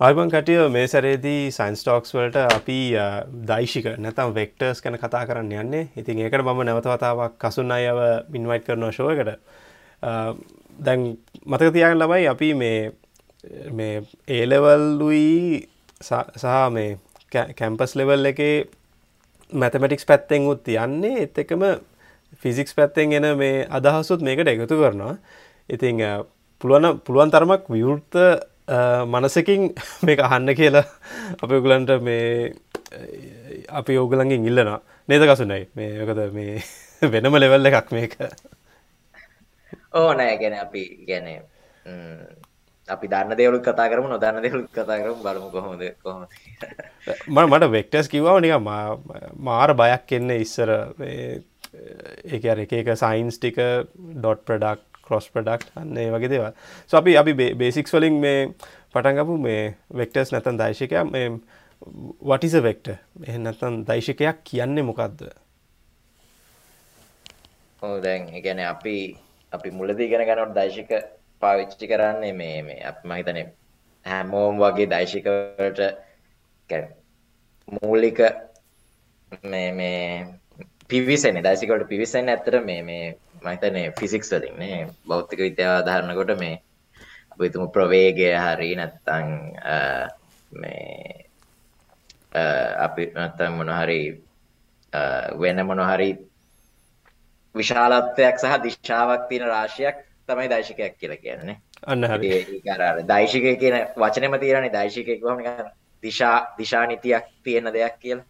අයිබන් කටිය මේ සැරේදී සයින්ස්ටෝක්ස් වලට අපි දයිශික නැතම් වෙක්ටර්ස් කැන කතා කරන්න යන්නේ. ඉතින් ඒකට මම නැවතවතාවක් කසුන් අයව මින්වයිට් කරන ශෝයකට දැන් මතක තියන් ලබයි අපි මේ මේ ඒලෙවල්ලුයි සහ මේ කැම්පස් ලෙවල් එක මැතමටික්ස් පැත්තෙන් උත් යන්නේ. එත් එකම ෆිසික්ස් පැත්තෙන් එන මේ අදහසුත් මේකට එකතු කරනවා. ඉතිං පුළුවන පුළුවන් තරමක් විවෘත්ත මනසකින් මේක අහන්න කියලා අපි ඔගලන්ට මේ අපි ඕගලන්ගෙන් ඉල්ලනවා. නේද කසුනයි? මේකද මේ වෙනම ලෙවල්ල එකක් මේක. ඕ නෑ ගැන අපි ගැන අපි දන්න දෙවලු කතා කරම නොදන්න දෙවලු කතා කරම බලමු කොහොමද කොහොම ම මට වෙක්ටස් කිව්වාව නික මාර බයක් එන්න ඉස්සර ඒ එක එක සයින්ස් ටික ඩොට් ප්‍රඩක්් කොස් ප්‍රඩක්් අන්නේ වගේ දේවල්. So අපි අපි බේසික්ස් වලින් මේ පටන්ගපු මේ වෙක්ටර්ස් නැතන් දයිශකයක් මේ වටිස වෙක්ට එහ නැතන් දයිශකයක් කියන්නේ මොකක්ද ඕ දැන් ගැන අපි අපි මුලදී ගෙන ගනොට දයිශක පාවිච්චි කරන්නේ මේ මේ අප මහිතන හැමෝම් වගේ දයිශිකවට මූලික මේ මේ පිවිසෙන දයිසිකට පිවිසෙන් ඇතර මේ මේ මහිතනේ ෆිසික්ස් වලින්නේ බෞද්ධික විද්‍යාව ධාරණකොට මේ අපි හිතමු ප්‍රවේගය හරි නැත්තම් මේ අපි නැත්තම් මොන හරි වෙන මොන හරි විශාලත්වයක් සහ දිශාවක් තියෙන රාශියක් තමයි දෛශිකයක් කියලා කියන්නේ. අන්න දෛශිකය කියන වචනේම කිව්වම නිකන් දිශා දිශා නිතියක් තියෙන දෙයක් කියලා.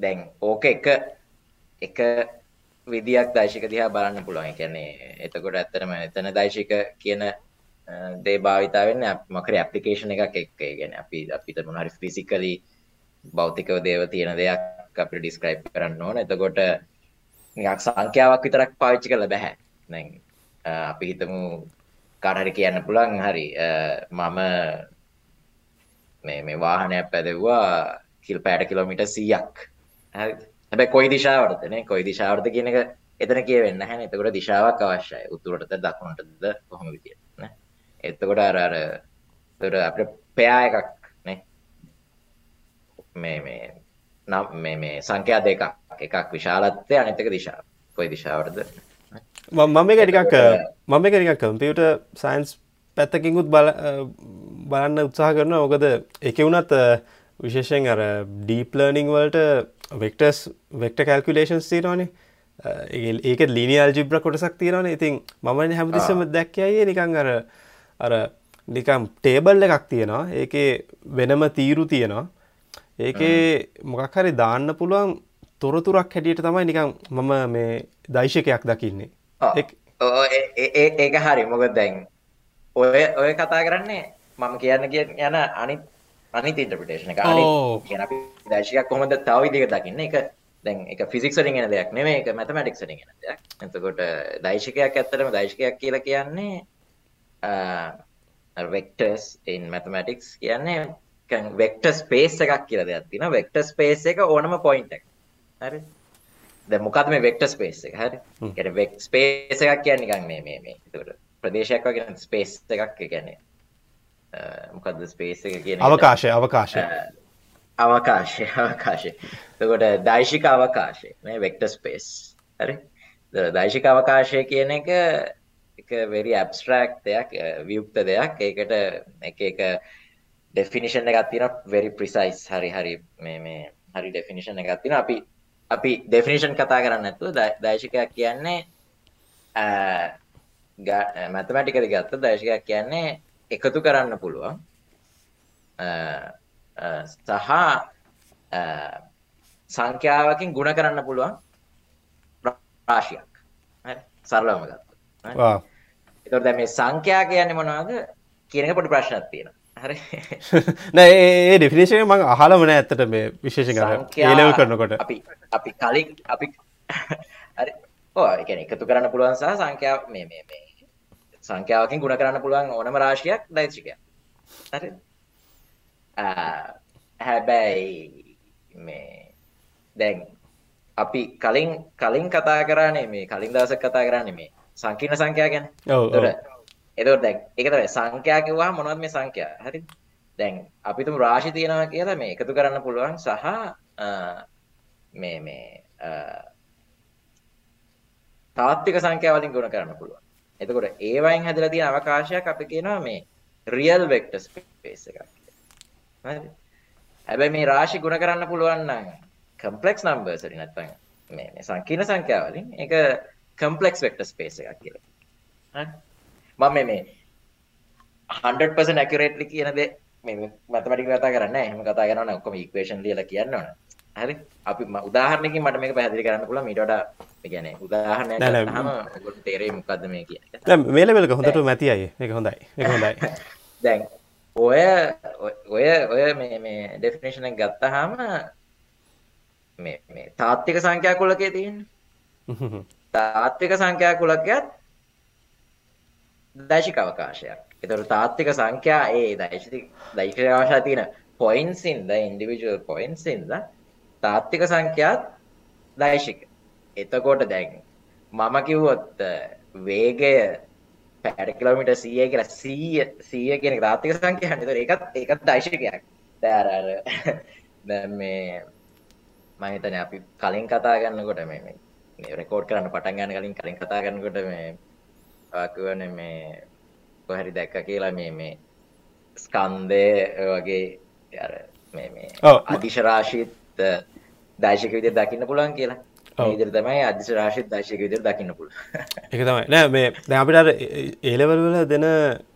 දැන් ඕක එක එක විදියක් දයිශික දිහා බලන්න පුළුවන්. කියන්නේ එතකොට ඇත්තටම එතන දයිශික කියන දේ භාවිතා වෙන්නේ මොකද ඇප්ලිකේෂන් එකක් එක්ක. ඒ කියන්නේ අපි අපිට මොන හරි ෆිසිකලි භෞතිකව දේව තියෙන දෙයක් අපිට ඩිස්ක්‍රයිබ් කරන්න ඕන. එතකොට නිකක් සංඛ්‍යාවක් විතරක් පාවිච්චි කරලා බෑ. දැන් අපි හිතමු කාට හරි කියන්න පුළුවන් හරි මම මේ මේ වාහනයක් පැදෙව්වා කිල් පැයට කිලෝමීටර් 100ක් හරිද? හැබැයි කොයි දිශාවටදනේ කොයි දිශාවටද කියන එක එතන කියවෙන්න නැහැ එතකොට දිශාවක් අවශ්‍යයි. උතුරටද දකුණටද කොහොම විදියට නේ? එතකොට අර අර එතකොට අපිට පෙයා එකක් මේ මේ නම් මේ සංඛ්‍යා දෙකක්. එකක් විශාලත්වය අනිත් එක දිශාව කොයි දිශාවටද? මම මේක ටිකක් මම මේක ටිකක් කම්පියුටර් සයන්ස් පැත්තකින්කුත් බල බලන්න උත්සාහ කරනවා. මොකද එක වුණත් විශේෂයෙන් අර ඩීප් ලර්නිං වලට වෙක්ටර්ස් වෙක්ට කල්කුලේෂන්ස් තිරනේ ඒක ලිනි අල්ජිබ්‍ර කොටසක් තිරන ඉතින් මමන හැමතිස්සම දැක්කයේ නිකං අර අර නිකම් ටේබල් එකක් තියෙනවා. ඒකේ වෙනම තීරු තියෙනවා. ඒකේ මොකක් හරි දාන්න පුළුවන් තොරතුරක් හැටියට තමයි නිකං මම මේ දයිශකයක් දකින්නේ. ඒක හරි. මොකද දැන් ඔය ඔය කතා කරන්නේ මම කියන්න කිය යන අනිත් අනිත් ඉන්ටර්ප්‍රිටේෂන් එක දර්ශකයක් කොහොමද තව විදිහකට දකින්නේ ඒක දැන් ඒක ෆිසික්ස් වලින් එන දෙයක් නෙමෙයි ඒක මැතමැටික්ස් වලින් එන දෙයක්. එතකොට දෛශිකයක් ඇත්තටම දෛශිකයක් කියලා කියන්නේ වෙක්ටර්ස් in mathematics කියන්නේ කන් වෙක්ටර් ස්පේස් එකක් කියලා දෙයක් තියෙනවා. වෙක්ටර් ස්පේස් එක ඕනම පොයින්ට් එකක්. හරි? දැන් මොකද්ද මේ වෙක්ටර් ස්පේස් එක? හරි? වෙක් ස්පේස් එකක් කියන්නේ නිකන් මේ මේ මේ. එතකොට ප්‍රදේශයක් වගේ ස්පේස් එකක් කියන්නේ මොකක්ද ස්පේස් එක කියන අවකාශය අවකාශය අවකාශය අවකාශය. තකොට දයිශික අවකාශය වෙක්ට ස්පේස් හරි? දයිශික අවකාශය කියන එක එක වෙරි ඇබස්ට්‍රක්් දෙයක් වියුක්ත දෙයක්. ඒකට එක එක ඩෙෆිනිෂන් එකත් තින වෙරි ප්‍රිසයිස් හරි හරි මේ මේ හරි ඩෙෆිනිෂන් එකත් තින අපි අපි ඩෙෆිනිෂන් කතා කරන්න ඇතු දයිශිකයක් කියන්නේ මැතමටිකද ගත්ත දයිශකයක් කියන්නේ එකතු කරන්න පුළුවන්. සහ සංඛ්‍යාවකින් ගුණ කරන්න පුළුවන් රාශියක්. සරලවම ගත්ත එතකොට දැන් මේ සංඛ්‍යා කියන්නේ මොනවද? කියන එක පොඩි ප්‍රශ්නයක් තියෙනවා. හරි. නෑ ඒ ඩෙෆිනේෂන් මම අහලම නෑ ඇත්තට මේ විශේෂයෙන් අර ඒ ලෙවල් කරනකොට. අපි අපි කලින් අපි හරි. ඔව් ඒ කියන්නේ එකතු කරන්න පුළුවන් සහ සංඛ්‍යාව මේ මේ මේ සංඛ්‍යාවකින් ගුණ කරන්න පුළුවන් ඕනම රාශියක් දෛශිකයක්. හරි හැබැයි මේ දැන් අපි කලින් කලින් කතා කරන්නේ මේ කලින් දවසක් කතා කරන්නේ මේ සංකීර්ණ සංඛ්‍යා ගැන. ඔව්. එතකොට දැන් ඒක තමයි සංඛ්‍යා කිව්වහම මොනවද මේ සංඛ්‍යා හරිද දැන් අපි තුමු රාශි තියෙනවා කියලා මේ එකතු කරන්න පුළුවන් සහ මේ මේ තාත්වික සංඛ්‍යා වලින් ගුණ කරන්න පුළුවන්. එතකොට ඒ වයින් හැදලා තියෙන අවකාශයක් අපි කියනවා මේ රියල් වෙක්ටර් ස්පේස් එකක්? හැබැයි මේ රාශි ගුණ කරන්න පුළුවන් කම්ප්ලෙක්ස් නම්බර්ස් වලින් නැත්නම් මේ මේ සංකීර්ණ සංඛ්‍යා වලින් ඒක කම්ප්ලෙක්ස් වෙක්ටර් ස්පේස් එකක් කියලා. හරි? මම මේ මේ 100% accurately කියන දේ මේ මැතමැටික් කතා කරන්නේ නැහැ. එහෙම කතා කරනවා නම් ඔක්කොම ඉක්වේෂන් ලියලා කියන්න ඕන. හරි? අපි උදාහරණයකින් මට මේක පැහැදිලි කරන්න පුළුවන්. ඊට වඩා ඒ කියන්නේ උදාහරණයක් ගත්තාම ඔයගොල්ලෝ තේරෙයි මොකද්ද මේ කියන්නේ. දැන් මේ ලෙවල් එක හොඳට මැති අය. මේක හොඳයි. මේක හොඳයි. දැන් ඔය ඔය ඔය මේ මේ ඩෙෆිනේෂන් එක ගත්තාම මේ මේ තාත්වික සංඛ්‍යා කුලකයේ තියෙන්නේ. තාත්වික සංඛ්‍යා කුලකයත් දෛශික අවකාශයක්. ඒතකොට තාත්වික සංඛ්‍යා ඒ දෛශික දෛශික අවකාශය තියෙන points in the තාත්වික සංඛ්‍යාත් දෛශික. එතකොට දැන් මම කිව්වොත් වේගය පැයට කිලෝමීටර් 100 කියලා 100 100 කියන සංඛ්‍යාවක්. ඒතකොට ඒකත් ඒකත් දෛශිකයක්. දැන් මේ මම හිතන්නේ අපි කලින් කතා කරනකොට මේ රෙකෝඩ් කරන්න පටන් ගන්න කලින් කලින් කතා කරනකොට මේ ආකුවනේ මේ කොහරි දැක්ක කියලා මේ මේ ස්කන්ධය වගේ අර මේ මේ අදිශ රාශීත් දෛශික විදිහට දකින්න පුළුවන් කියලා. විදිහට තමයි අදිශ රාශීත් දෛශික විදිහට දකින්න පුළුවන්. ඒක තමයි. නෑ මේ දැන් අපිට අර ඒ ලෙවල් වල දෙන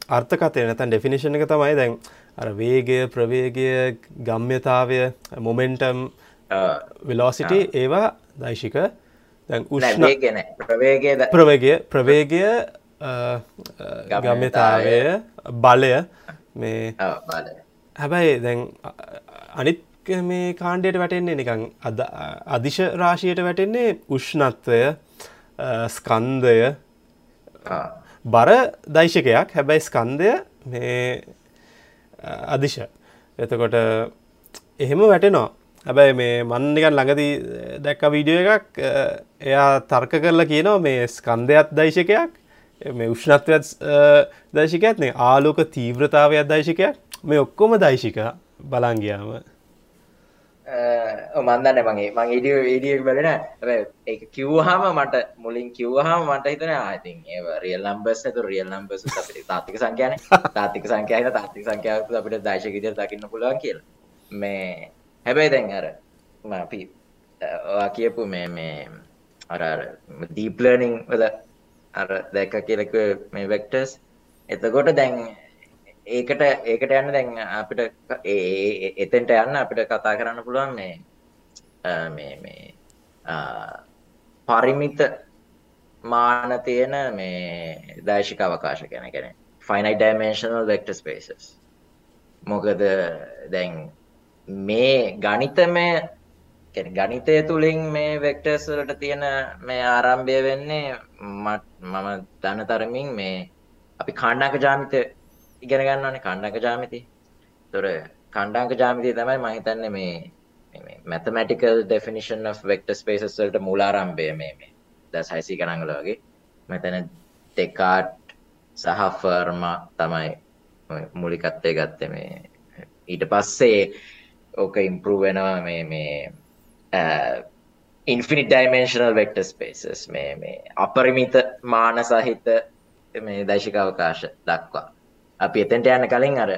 අර්ථකථය නැත්නම් ඩෙෆිනිෂන් එක තමයි දැන් අර වේගය, ප්‍රවේගය, ගම්‍යතාවය, මොමෙන්ටම්, වෙලොසිටි ඒවා දෛශික. දැන් උෂ්ණ ප්‍රවේගය ප්‍රවේගය ප්‍රවේගය ගම්‍යතාවය. බලය. මේ හැබැයි දැන් අනිත් මේ කාණ්ඩයට වැටෙන්නේ නිකං අදිශ රාශියට වැටෙන්නේ උෂ්ණත්වය ස්කන්දය බර දෛශකයක්. හැබැයි ස්කන්දය මේ අදිශ එතකොට එහෙම වැටෙනවා. හැබැයි මේ මන්නිකන් ළඟදී දැක්ක වීඩියෝ එකක්. එයා තර්ක කරලා කියනවා මේ ස්කන්ධයත් දෛශකයක් මේ උෂ්ණත්වයත් දෛශිකයත් නේ. ආලෝක තීව්‍රතාවයක් දෛශිකයක්. මේ ඔක්කොම දෛශික. බලන් ගියාම මන්දන්න මගේ මං ඉඩිය වීඩියක් බලන ඒක කිව්වහම මට මුලින් කිව්වහම මට හිතන ආතින් ඒ රියල් නම්බස් තු රියල් නම්බස් අපිට තාතික සංඛ්‍යාන තාතික සංඛ්‍යාන තාතික සංඛ්‍යාව අපිට දශක විදිහට දකින්න පුළුවන් කියලා. මේ හැබැයි දැන් අර අපි කියපු මේ මේ අර දීප් ලර්නිං වල අර දැක්ක කියලක මේ වෙක්ටර්ස් එතකොට දැන් ඒකට ඒකට යන්න දැන් අපිට එතෙන්ට යන්න අපිට කතා කරන්න පුළුවන් මේ මේ මේ පරිමිත මාන තියෙන මේ දෛශික අවකාශ ගැන ගැන ෆයිනයි ඩයිමේශනල් වෙක්ටර් ස්පේසස් මොකද දැන් මේ ගණිතමය ගණිතය තුළින් මේ වෙක්ටර්ස් වලට තියෙන මේ ආරම්භය වෙන්නේ මම දන්න තරමින් මේ අපි කණ්ඩාක ජාමිත ඉගෙන ගන්න ඕනේ කණ්ඩාක ජාමිති. ඒතොර කණ්ඩාක ජාමිතිය තමයි මම හිතන්නේ මේ මේ mathematical definition of vector spaces වලට මූලාරම්භය මේ මේ 1600 ගණන් වල වගේ. මෙතන ඩෙකාට් සහ ෆර්මා තමයි මූලිකත්වය ගත්තේ මේ ඊට පස්සේ ඕක ඉම්පරූ වෙනවා මේ මේ ඉන්ෆිනිට ඩයිමේශනල් වෙක්ටර් ස්පේසස් මේ මේ අපරිමිත මාන සහිත මේ දෛශික අවකාශ දක්වා අපි එතෙන්ට යන්න කලින් අර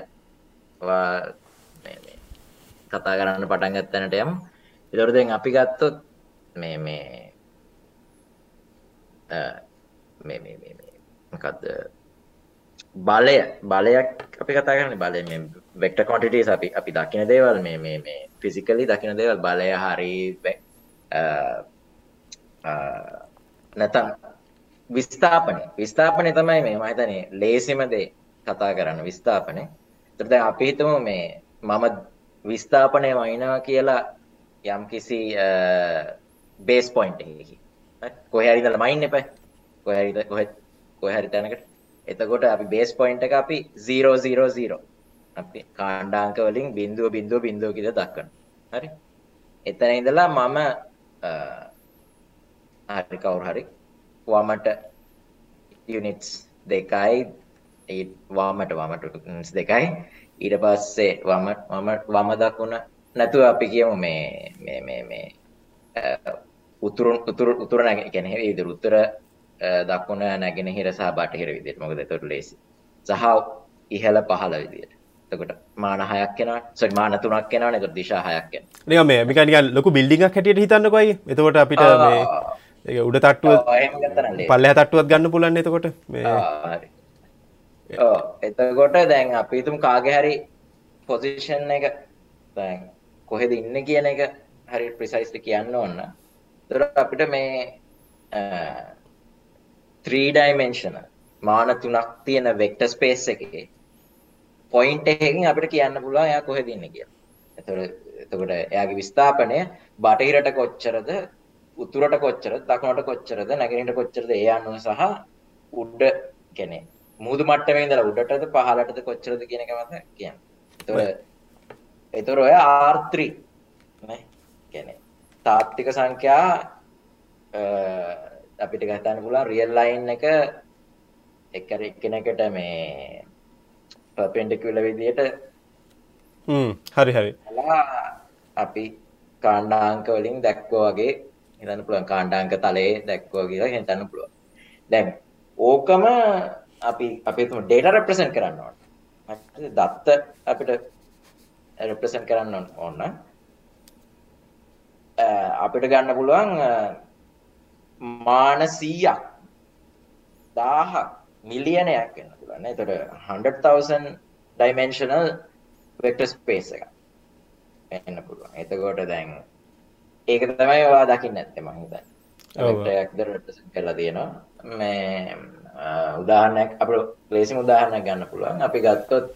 කතා කරන්න පටන් ගත්තනට යම්. එතකොට දැන් අපි ගත්තොත් මේ මේ මේ මේ මේ මොකද්ද? බලය. බලයක් අපි කතා කරන්නේ බලය. මේ වෙක්ටර් ක්වොන්ටිටිස් අපි අපි දකින දේවල් මේ මේ මේ ෆිසිකලි දකින දේවල් බලය හරි නැතම් විස්ථාපනය. විස්ථාපනය තමයි මේ මම හිතන්නේ ලේසිම දේ. කතා කරන්න විස්ථාපනය. එතකොට දැන් අපි හිතමු මේ මම විස්ථාපනය වයින්නවා කියලා යම්කිසි බේස් පොයින්ට් එකකින්. කොහේ හරි ඉඳලා මයින් එපා. කොහේ හරි කොහෙ කොහේ හරි තැනකට. එතකොට අපි බේස් පොයින්ට් එක අපි 0 0 0 අපි කාණ්ඩාංක වලින් බිඳුව බිඳුව බිඳුව කියලා දක්වනවා. හරි. එතන ඉඳලා මම හරි කවුරු හරි වමට යුනිට්ස් දෙකයි ඒ වාමට වමට දෙකයි. ඊට පස්සේ වම වම වම දකුණ නැතුව අපි කියමු මේ මේ මේ මේ උතුරුන් උතුරු උතුර නැග ගැන ඉදිරි උත්තර දකුණ නැගෙනහිර සහ බටහිර විදිහට. මොකද එතකොට ලේසි. සහ ඉහළ පහළ විදිහට. එතකොට මාන හයක් කෙනාට සොරි මාන තුනක් කෙනාට එතකොට දිශා හයක් කෙනා නිකන් මේ නිකන් නිකන් ලොකු බිල්ඩින්ග් එකක් හැටියට හිතන්නකෝ අයියේ. එතකොට අපිට මේ උඩ තට්ටුව පල්ලෙහා තට්ටුවක් ගන්න පුළුවන් එතකොට. මේ ආ, හරි. ඔව් එතකොට දැන් අපි හිතමු කාගේ හරි පොසිෂන් එක දැන් කොහෙද ඉන්නේ කියන එක හරි ප්‍රිසයිස්ලි කියන්න ඕන. එතකොට අපිට මේ 3 dimensional මාන තුනක් තියෙන වෙක්ටර් ස්පේස් එකේ පොයින්ට් එකකින් අපිට කියන්න පුළුවන් එයා කොහෙද ඉන්නේ කියලා. එතකොට එතකොට එයාගේ විස්ථාපනය බටහිරට කොච්චරද උතුරට කොච්චරද දකුණට කොච්චරද නැගෙනහිරට කොච්චරද ඒ අනුව සහ උඩ කියන්නේ මුහුදු මට්ටමේ ඉඳලා උඩටද පහළටද කොච්චරද කියන එක මත කියන්නේ. එතකොට එතකොට ඔය R3 නේ කියන්නේ තාත්වික සංඛ්‍යා අපිට ගන්න පුළුවන් රියල් ලයින් එක එක එක්කෙනෙකුට මේ පර්පෙන්ඩිකියුලර් විදියට හ්ම් හරි හරි අපි කාණ්ඩාංක වලින් දැක්කෝ වගේ හිතන්න පුළුවන් කාණ්ඩාංක තලයේ දැක්කෝ කියලා හිතන්න පුළුවන්. දැන් ඕකම අපි අපි හිතමු data represent කරන්න ඕන. දත්ත අපිට represent කරන්න ඕන- අපිට ගන්න පුළුවන් මාන 100ක් 1000ක් මිලියනයක් වෙන්න පුළුවන්. එතකොට 100000 dimensional vector space එකක්. වෙන්න පුළුවන්. එතකොට දැන් ඒක තමයි ඔයා දකින්න ඇත්තේ මම හිතන්නේ. ඔව්. represent කරලා තියෙනවා. මේ උදාහරණයක් අපිට ප්ලේසින් උදාහරණයක් ගන්න පුළුවන්. අපි ගත්තොත්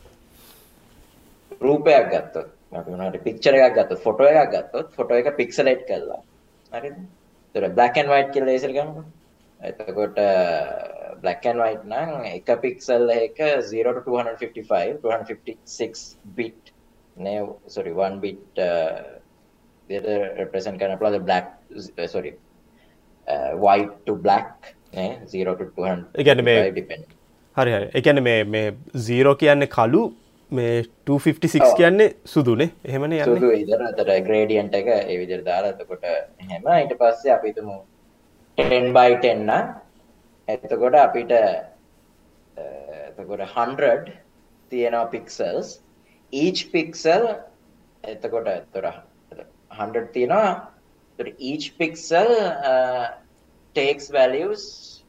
රූපයක් ගත්තොත් අපි මොනවාට පික්චර් එකක් ගත්තොත් ෆොටෝ එකක් ගත්තොත් ෆොටෝ එක පික්සලේට් කරලා හරිද? ඒතර black and white කියලා ලේසර් ගන්නකො. එතකොට black and white නම් එක පික්සල් එක 0 to 255 256 bit නේ sorry 1 bit විදිහට represent කරන්න පුළුවන් black uh, sorry uh, white to black නේ 0 to 255 ඒ කියන්නේ මේ- හරි හරි. කියන්නේ මේ මේ 0 කියන්නේ කළු මේ 256 ඔව්. කියන්නේ සුදුනේ. එහෙමනේ සුදු විදිහට අතට gradient එක දාලා එතකොට එහෙම. ඊට පස්සේ අපි හිතමු 10 by 10 නම් එතකොට අපිට එතකොට 100 තියෙනවා pixels. Each pixel එතකොට එතකොට 100 තියෙනවා. pixel uh, takes values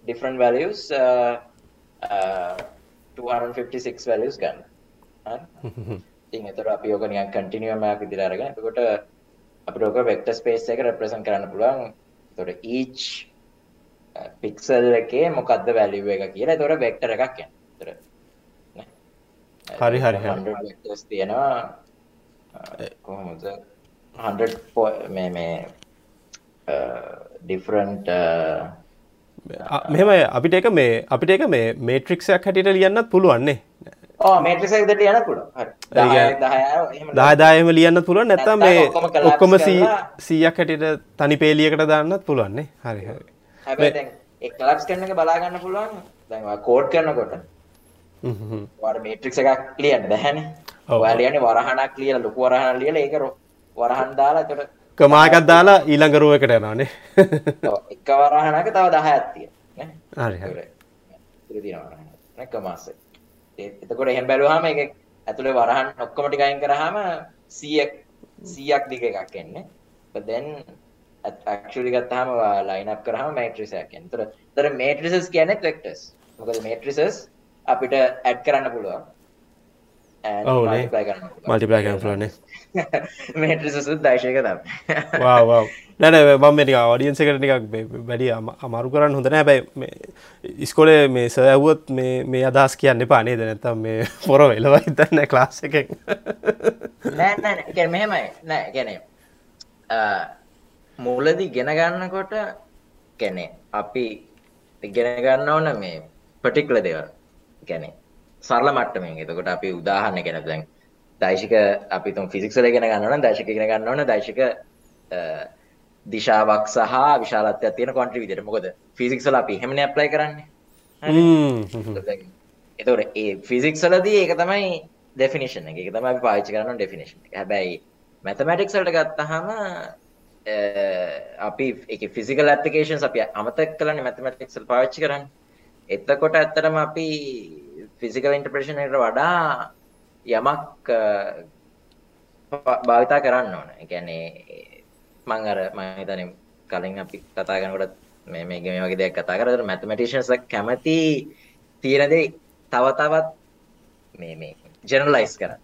different values uh, uh, 256 values ගන්න ඉතින් එතකොට අපි ඕක නිකන් කන්ටිනියුම් එකක් විදිහට අරගෙන එතකොට අපිට ඕක වෙක්ටර් ස්පේස් එක රෙප්‍රසන්ට් කරන්න පුළුවන් එතකොට each පික්සල් එකේ මොකක්ද වැලියු එක කියලා එතකොට වෙක්ටර් එකක් යනවා. එතකොට. හරි, හරි, හරි. 100 වෙක්ටර්ස් තියෙනවා කොහොමද 100 පො- මේ මේ ඩිෆරන්ට් ආ, මෙහෙමයි අපිට එක මේ අපිට එක මේ මේට්‍රික්ෂයක් හැටියට ලියන්නත් පුළුවන්නේ ඕ මේට්‍රික්ස් එක විදිහට යන්න පුළුවන්. හරි. ඒ 10 කියන්නේ 10 එහෙම දාදායම ලියන්න පුළුවන් නැත්තම් මේ ඔක්කොම සීයක් හැටියට තනි පේලියකට දාන්නත් පුළුවන්නේ හරි හරි කලප්ස් කරන එක බලා ගන්න පුළුවන්. ඔයා කෝඩ් කරනකොට මේට්‍රික්ස් එකක් ලියන්න බැහැනේ. ඔව්. ඔයා ලියන්නේ වරහණක් ලියලා ලොකු වරහණක් ලියලා ඒක රො- වරහන් දාලා එතකොට කමාකත් දාලා ඊළඟ රෝ එකට යනවානේ එක වරහණක තව 10ක් තියෙනවා නේ. හරි හරි ඉතින් තියෙනවා වරහණ. නේ කමාස. එතකොට එහෙම බැලුවාම ඒක ඇතුලේ වරහන් ඔක්කොම ටික අයින් කරාම 100ක් 100ක් දිග එකක් එන්නේ. line up කරාම matrix එකක් එන්නේ. ඒතර ඒතර matrices කියන්නේ vectors. මොකද matrices අපිට add කරන්න පුළුවන්. multiply කරන්න. මල්ටිප්ලයි කරන්න පුළුවන්නේ matrices උත් දශයක තමයි. වා වා නැන මම මේ ඔඩියන්ස එකට නිකක් වැඩි අමාරු කරන්න හොඳන හැබැයි ඉස්කොලේ මේ සෑවුවොත් මේ අදහස් කියන්න එපා නේද නැත්තම් මේ පොර වෙලව හිතන්න ක්ලාස් එක නෑ නෑ නෑ. කියන්නේ මෙහෙමයි. නෑ අ මුලදී ගෙන ගන්නකොට කියන්නේ අපි ඉගෙන ගන්න ඕන මේ පර්ටිකුලර් දේවල්. කියන්නේ සරල මට්ටමින්. එතකොට අපි උදාහරණ කියන දැන් දෛශික අපි තුන් ෆිසික්ස් වල ඉගෙන ගන්න ඕන නම් දෛශික ඉගෙන ගන්න ඕන දෛශික දිශාවක් සහ විශාලත්වයක් තියෙන ක්වොන්ටිටි විදිහට. මොකද ෆිසික්ස් වල අපි එහෙමනේ ඇප්ලයි කරන්නේ. එතකොට ඒ ෆිසික්ස් වලදී ඒක තමයි ඩෙෆිනිෂන් එක. තමයි අපි පාවිච්චි කරන ඩෙෆිනිෂන් එක. හැබැයි මැතමැටික්ස් වලට ගත්තාම අපි ඒක ෆිසිකල් ඇප්ලිකේෂන්ස් අපි අමතක කළානේ මැතමැටික්ස් වල පාවිච්චි කරන්නේ. එතකොට ඇත්තටම අපි ෆිසිකල් ඉන්ටර්ප්‍රේෂන් එකට වඩා යමක් භාවිතා කරන්න ඕන. ඒ කියන්නේ මම අර මම හිතන්නේ කලින් අපි කතා කරනකොට මේ මේ මේ වගේ දෙයක් කතා කරලා මැතමැටිෂියන්ස් කැමති තියෙන දේ තව තවත් මේ මේ ජෙනරලයිස් කරන්න.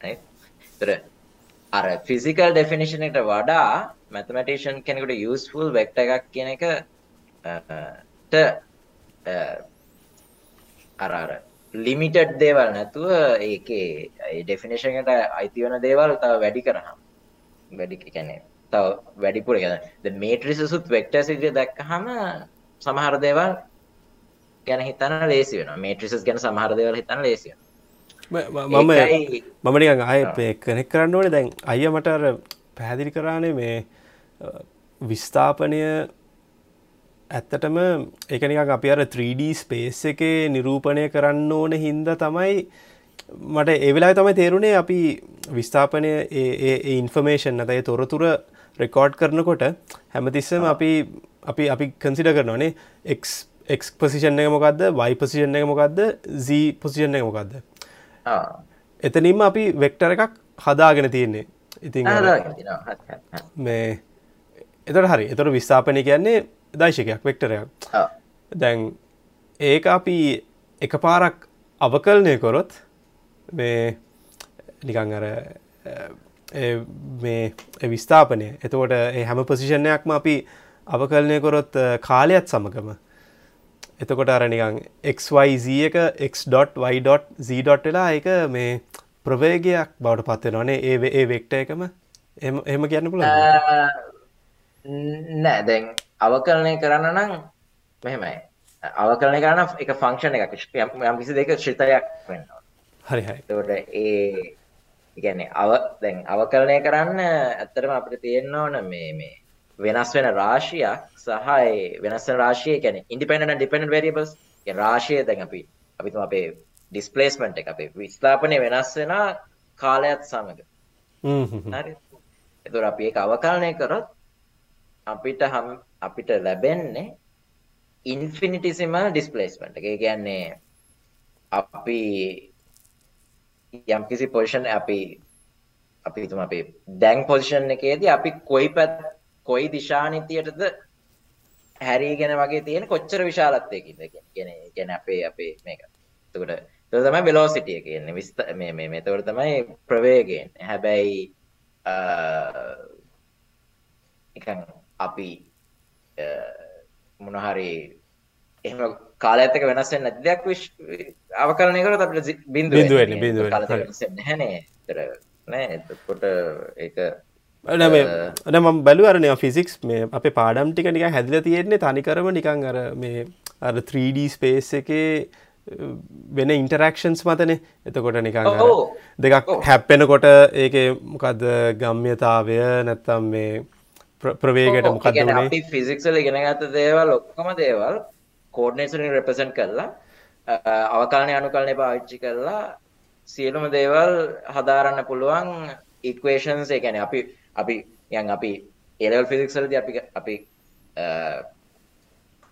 right? ඒතර අර ෆිසිකල් ඩෙෆිනිෂන් එකට වඩා මැතමැටිෂියන් කෙනෙකුට යූස්ෆුල් වෙක්ටර් එකක් කියන එක ට අර අර ලිමිටඩ් දේවල් නැතුව ඒකේ ඒ ඩෙෆිනිෂන් එකට අයිති වෙන දේවල් තව වැඩි කරාම වැඩි කියන්නේ තව වැඩිපුර ද මේට්‍රිසසුත් වෙක්ටර්ස් විදිහට දැක්කහම සමහර දේවල් ගැන හිතන්න ලේසි වෙනවා. මේට්‍රිසස් ගැන සමහර දේවල් හිතන්න ලේසි වෙනවා. මම මම නිකන් ආයේ කනෙක් කරන්න ඕනේ. දැන් අයියා මට අර පැහැදිලි කරානේ මේ විස්ථාපනය ඇත්තටම එක නිකක් අපි අර 3D ස්පේස් එකේ නිරූපණය කරන්න ඕන හින්දා තමයි මට ඒවෙලා තමයි තේරුණේ අපි විස්ථාපනය ඉන්ෆර්මේෂන් නැතයි තොරතුර රෙකෝඩ් කරනකොට හැමතිස්සම අපි අපි අපි කන්සිඩ කරනවානේ එක් පසිෂන් එක මොකක්ද වයි පසිෂන් එක මොකක්ද Z පසිෂන් එක මොකක්ද එතනින්ම අපි වෙක්ටර එකක් හදාගෙන තියෙන්නේ. ඉතින් මේ එතට හරි. එතට විස්ථාපනය කියන්නේ දයිශකයක් වෙක්ටරයක් දැන් ඒක අපි එක පාරක් අවකල්නය කොරොත් මේ නිකං අර මේ විස්ථාපනය. එතකොට හැම පසිෂණයක්ම අපි අවකලනය කොරොත් කාලයත් සමගම. එතකොට අරනිකං XYZ එක x.y.z. වෙලා එක මේ ප්‍රවේගයක් බවට පත්වෙනවානේ ඒ ඒ වෙක්ට එකම. එම කියන්න පුළ නෑ. දැන් අවකලනය කරන්න නම් මෙහෙමයි. අවකලනය කරන්න එක ෆංක්ෂණ එකක්. යම් කිසි දෙක ශිතයක් වෙන්න හරි හරි. ඒ කියන්නේ අව දැන් අවකලනය කරන්න ඇත්තටම අපිට තියෙන්න ඕන මේ මේ වෙනස් වෙන රාශියක් සහ ඒ වෙනස් වෙන රාශිය and dependent variables. ඒ රාශිය දැන් අපි අපි තුම අපේ ඩිස්ප්ලේස්මන්ට් එක අපේ විස්ථාපනය වෙනස් වෙන කාලයත් සමග. හරි. එතකොට අපි ඒක අවකලනය කරොත් අපිට හම් අපිට ලැබෙන්නේ ඉන්ෆිනිටිසිමල් ඩිස්ප්ලේස්මන්ට් එක. ඒ කියන්නේ අපි යම් කිසි පොසිෂන් අපි අපි හිතමු අපි දැන් පොසිෂන් එකේදී අපි කොයි පැත් කොයි දිශානිතියටද හැරීගෙන වගේ තියෙන කොච්චර විශාලත්වයකින්ද කියන්නේ කියන්නේ අපේ අපේ මේක. එතකොට ඒක තමයි වෙලොසිටි එක කියන්නේ. විස්ත මේ මේ මේතකොට තමයි ප්‍රවේගයෙන්. හැබැයි නිකන් අපි මොන හරි එහෙම කාලයත් එක්ක වෙනස් වෙන්නේ නැති දෙයක් අවකලනය කරොත් අපිට බිඳුව බිඳුව වෙන්නේ බිඳුව නැහනේ. ඒතර නෑ. එතකොට ඒක නම බැලුවරනය ෆිසික්ස් මේ අප පාඩම් ටික නික හැදිල තියෙන්නේ තනිකරම නිකං අර මේ අර 3D ස්පේස් එකේ වෙන ඉන්ටරක්ෂන්ස් මතන. එතකොට නිකං දෙකක් හැප්පෙනකොට ඒක මොකක්ද ගම්්‍යතාවය නැත්තම් මේ ප්‍රවේගට මොකද ෆිසික්සල ඉගෙනගත දේවල් ඔක්කොම දේවල් කෝඩ්නේසරින් රෙපසන්් කරලා අවකාලනය අනුකල්නය පාවිච්චි කරලා සියලුම දේවල් හදාරන්න පුළුවන් ඉක්වේෂන්ස් එකැන අපි අපි යන් අපි එලවල් ෆිසික්සල්ද අපි අපි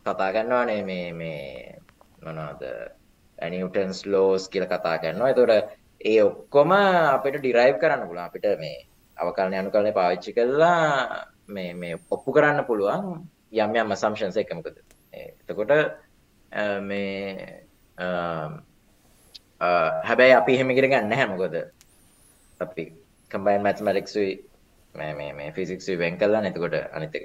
කතා ගන්නවානේ මේ මේ මොනවාද ඇනිටන්ස් ලෝස් කියල කතා කරනවා. එතොට ඒ ඔක්කොම අපිට ඩිරයිව් කරන්න පුළුවන්. අපිට මේ අවකරණය අනුකරණය පාවිච්චි කරලා මේ මේ ඔප්පු කරන්න පුළුවන් යම් යම් සම්ශන්ස එකමකද එතකොට මේ හැබැයි අපි එහෙමකිර ගන්න හැමකොද අපි කම්බයින් මැත්මටික්සුයි මේ ෆිසික්ස් වෙන් කල්ලා නැතිකොට අනිතක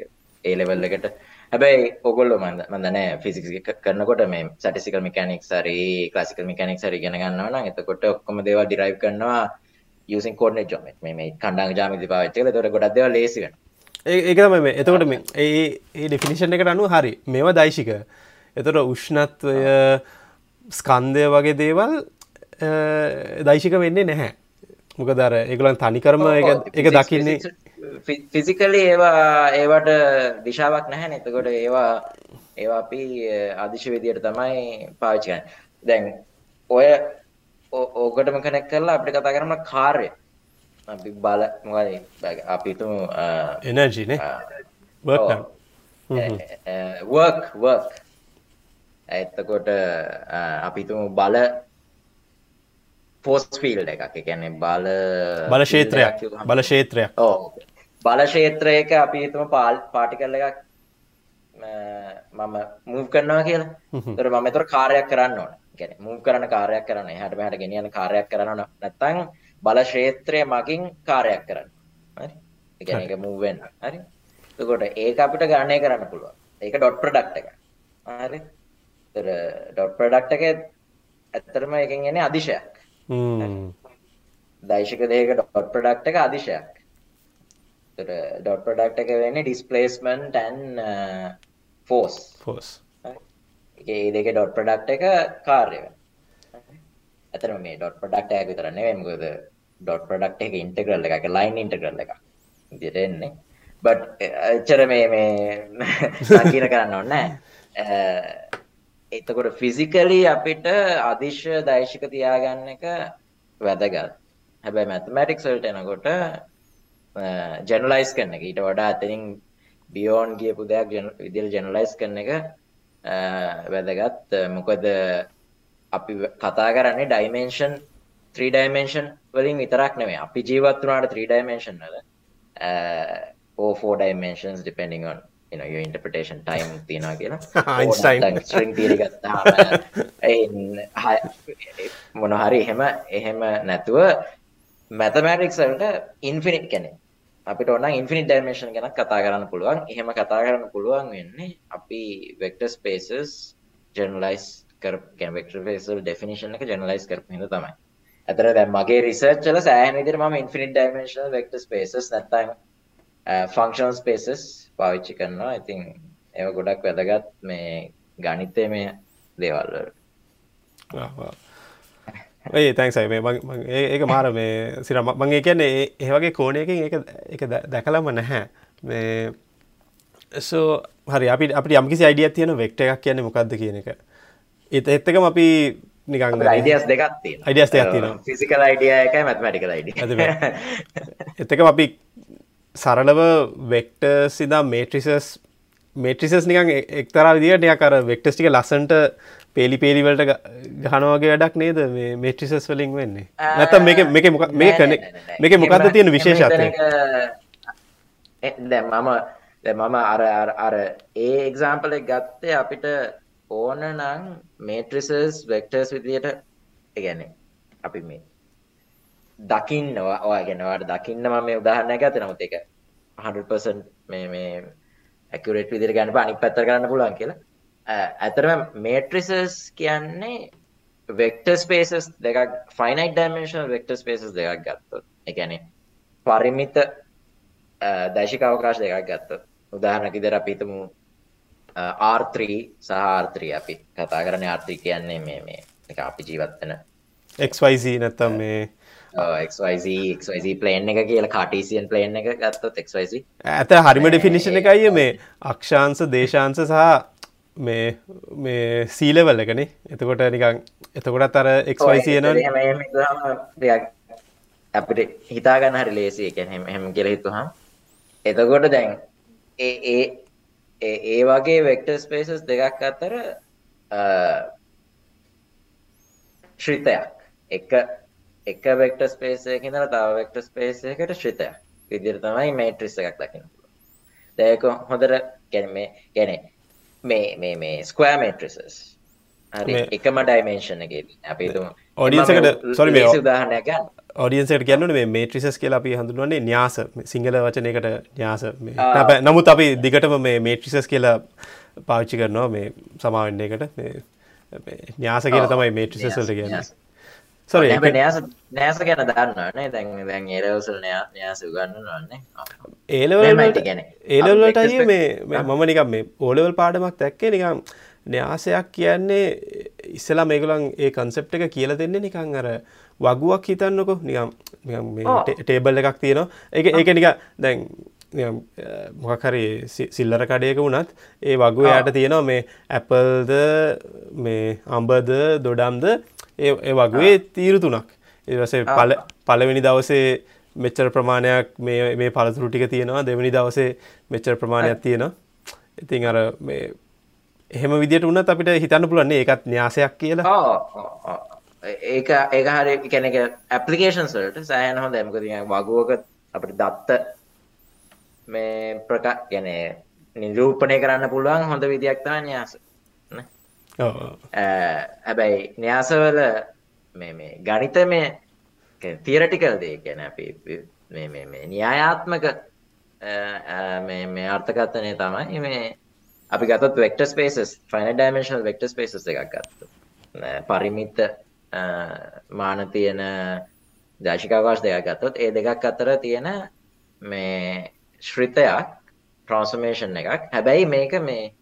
ඒ ලෙවල් එකට. හැබැයි ඔගොල්ල මන්ද මදනෑ ෆිසික්ස් කරනකොට මේ සටිසිකල් මිකනික් සරි ක්ලාසිකල් මිකනික් සරි ගෙන ගන්නවන එතකොට ඔක්කොම දේව ඩිරයි් කරනවා යසින් කෝඩන ජොම මේ කණ්ඩා ජාමිති පාච්චල තොට ගොඩක් දෙව ලේසිවෙන ඒකම මේ. එතකොට මේ ඒ ඒ ඩිෆිනිෂන් එකට අනු හරි. මේවා දයිශික එතොට උෂ්ණත්වය ස්කන්දය වගේ දේවල් දයිශික වෙන්නේ නැහැ. මොක දර ඒගලන් තනිකරම එක දකින්නේ ෆිසිකලි ඒවා ඒවට දිශාවක් නැහැ නතකොට ඒවා ඒවා අපි අදිශ විදියට තමයි පාවිච්චිකන් දැන් ඔය ඕකටම කනෙක් කරලා අපිට කතා කරන කාර්ය අපි බල මොකද අපිතුම එනර්ජීනේ වර්ක් වර්ක් ඇත්තකොට අපිතුම බල පෝස් ෆිල් එකක්. එකැනෙ බල බල ශේත්‍රයක් බල ශේත්‍රයක් ඕ බල ශේත්‍රයක අපි හිතම පාල් පාටිකල්ල එකක් මම මූව් කරනවා කියලා. තර මම තොර කාරයක් කරන්න ඕන. ගැන මූ කරන කාරයක් කරන්න හට හට ගෙනියන කාරයක් කරන්න නැත්තං බල ශේත්‍රය මගින් කාරයක් කරන්න. ගැන එක මූවෙන් හරි. තකොට ඒක අපිට ගණය කරන්න පුළුව ඒක ඩොට් ප්‍රඩක්් එක හරි? ඩොට් ප්‍රඩක්් එක ඇත්තරම එකින් එන්නේ අදිශයක්. දයිශක දේක ඩොට් ප්‍රඩක්් එක අදිශයක්. ඩොට් ප්‍රඩක්් එක වෙන්නේ ඩිස්පලේස්මන්ට් ටන් ෆෝස් ෆෝස් ඒ දෙක ඩොට් ප්‍රඩක්් එක කාර්ය ඇතන මේ ඩොට් ප්‍රඩක්් ඇක විතරන්නේ මකද ඩොට් ප්‍රඩක්් එක ඉන්ටගරල් එක ලයින් ඉන්ටගරල් එක දිරෙන්නේ බට් එච්චර මේ මේ සංකීන කරන්න ඔන්න එතකොට ෆිසිකලි අපිට අදිශ්‍ය දෛශික තියාගන්න එක වැදගත්. හැබැයි මැතමටික් සල්ට එනකොට ජනලයිස් කරන එක. ඊට වඩා අතනින් බියෝන් කියපු දෙයක් විදිල් ජනලයිස් කරන එක වැදගත්. මොකද අපි කතා කරන්නේ ඩයිමේෂන් 3 ඩයිමේෂන් වලින් විතරක් නෙවේ අපි ජීවත් වනාට 3 ඩයිමේෂන් වල or four dimensions depending on you know your interpretation time තියෙනවා කියලා. මොන හරි එහෙම එහෙම නැතුව mathematics වලට infinite කියන්නේ අපිට ඕන ඉන්ෆිනිට් ඩයිමෙන්ෂන් ගැන කතා කරන්න පුළුවන්. එහෙම කතා කරන්න පුළුවන් වෙන්නේ අපි වෙක්ටර් ස්පේසස් ජර්නලයිස් කර වෙක්ටර් ස්පේස් වල ඩෙෆිනිෂන් එක ජර්නලයිස් කරපු හින්දා තමයි. අතර දැන් මගේ රිසර්ච් වල සෑහෙන විදිහට මම ඉන්ෆිනිට් ඩයිමෙන්ෂනල් වෙක්ටර් ස්පේසස් නැත්නම් ෆන්ක්ෂනල් ස්පේසස් පාවිච්චි කරනවා. ඉතින් ඒව ගොඩක් වැදගත් මේ ගණිතයේ මේ දේවල් වලට. ඒ තැන්සයි මේ ඒක මාර මේ සිර මගේ කියන්නේ ඒවගේ කෝනයකින් එක දැකලම නැහැ මේ සෝ හරි අපි අපි යම්කිසි අයිඩිය තියෙන වෙක්ට එකක් කියන්නේ මොකක්ද කියන එක එත එත්තකම අපි නිකං අයිඩියස් දෙකත් අයිඩියස් දෙයක් තියෙන ෆිසිකල් අයිඩිය එකයි මැත්මටිකල් අයිඩිය එතකම අපි සරලව වෙක්ට සිදා මේට්‍රිසස් මේට්‍රිසස් නිකන් එක්තරා විදිට නියක් අර වෙක්ටස්ටික ලස්සන්ට පේලි පේලිවලට ගහනවාගේ වැඩක් නේද මේ මේට්‍රිසස් වලින් වෙන්නේ? නැතම් මේක මේක මොක මේ කන මේක මොකක්ද තියෙන විශේෂත්වය? දැ මම මම අර අර ඒ එක්සාම්පල ගත්තේ අපිට ඕන නං මේට්‍රිසස් වෙක්ටර්ස් විදියට ගැන අපි මේ දකින්නවා ඔයගෙනවාට දකින්න ම මේ උදාහරණය ගත නමුත් එක 100% මේ මේ ඇකුරේට් විදිර ගැන අනි පැත්තර කරන්න පුළුවන් කියලා. ඇතරම මේට්‍රිසස් කියන්නේ වෙක්ට ස්පේසස් දෙකක් ෆයිනයික් ඩයිමේශන් වෙක්ට ස්පේසස් දෙකක් ගත්තොත්. එකැන පරිමිත දශික අවකාශ දෙකක් ගත්ත උදාහරණකි දෙර අපිතමු ආර්ත්‍රී සහආර්ත්‍රී අපි කතා කරන ආර්ත්‍රී කියන්නේ මේ මේ එක අපි ජීවත්වන එක්වයිසි නැත්තම් මේ XYZ ප්ලේන් එක කියලා කාටීසියන් ප්ලේන් එක ගත්තොත් XYZ ඇත හරිම ඩිෆිනිෂණ එකයි මේ. අක්ෂාන්ස දේශාන්ස සහ මේ මේ සීලවල්ල එකනේ. එතකොට නිකං එතකොටත් අර එක්වයිසියන අපිට හිතාගන්න හරි ලේසි එක හැම කියල හිතුහම් එතකොට දැන් ඒ ඒ වගේ වෙක්ට ස්පේසස් දෙකක් අත්තර ශ්‍රිතයක්. එක එක වෙක්ට ස්පේසයකිඳල තව වෙක්ට ස්පේසයකට ශ්‍රිතයක්. විදිර තමයි මේට්‍රිස්ස එකක් දකින දැක හොඳර ගැන ගැනේ මේ මේ මේ ස්කයා මේට්‍රිසස් හරි. එකම ඩයිමේෂන් එක අපි ඔඩියන්සකට සොරි මේ උදාහරණයක් ගන්න ඔඩියන්සට ගැන්නන මේ මේට්‍රිසස් කියලා අපි හඳුන්වන්නේ න්‍යාස සිංහල වචනයකට න්‍යාස. නමුත් අපි දිගටම මේ මේට්‍රිසස් කියලා පාවිච්චි කරනවා මේ සමාවෙන්න එකට. න්‍යාස කියල තමයි මේට්‍රිසස්වලට කියන්න. සොර නෑස නෑස ගැන දන්නන්නේ දැන් දැන් ඒරවසල් නයාස ගන්නන්නේ ඒලවලට ගැන ඒලවලට මේ මම නිකම් මේ ඕලවල් පාඩමක් දැක්කේ නිකම් න්‍යාසයක් කියන්නේ ඉස්සලා මේගලන් ඒ කන්සෙප් එක කියල දෙන්නේ නිකං අර වගුවක් හිතන්නකො. නිකම් ටේබල් එකක් තියෙනවා. එක ඒක නික දැන් මොකහරි සිල්ලර කඩයක වුණත් ඒ වගු යට තියෙනවා මේ ඇපල්ද මේ අම්බද දොඩම්ද ඒ වගේ තීරු තුනක්. ඒවසේ පල පලවෙනි දවසේ මෙච්චර ප්‍රමාණයක් මේ පළතුරු ටික තියෙනවා. දෙවනි දවසේ මෙච්චර ප්‍රමාණයක් තියෙනවා. ඉතින් අර එහෙම විදිට උනත් අපිට හිතන්න පුලන්නේ ඒකත් න්‍යාසයක් කියලා ඒක ඒක හරි කැනෙක ඇපලිකේෂන් සල්ට සෑහන හොඳ ඇමක වගුවක අපට දත්ත මේ ප්‍රකා ගැන නිරූපණය කරන්න පුළුවන් හොඳ විදියක් තම න්‍යාස හැබැයි න්‍යාසවල මේ ගනිත මේ තියරටිකල් දේ ගැන අපි න්‍යායාත්මක මේ අර්ථකත්තනය තමයි මේ අපි ගතත් vector spaces finite dimensional vector spaces එකක් ගත්තු පරිමිත්ත මාන තියෙන දශිකාවාශ දෙයක් ගත්තොත් ඒ දෙකක් අතර තියෙන මේ ශ්‍රිතයක් ට්‍රන්ස්මේෂන් එකක්. හැබැයි මේක මේ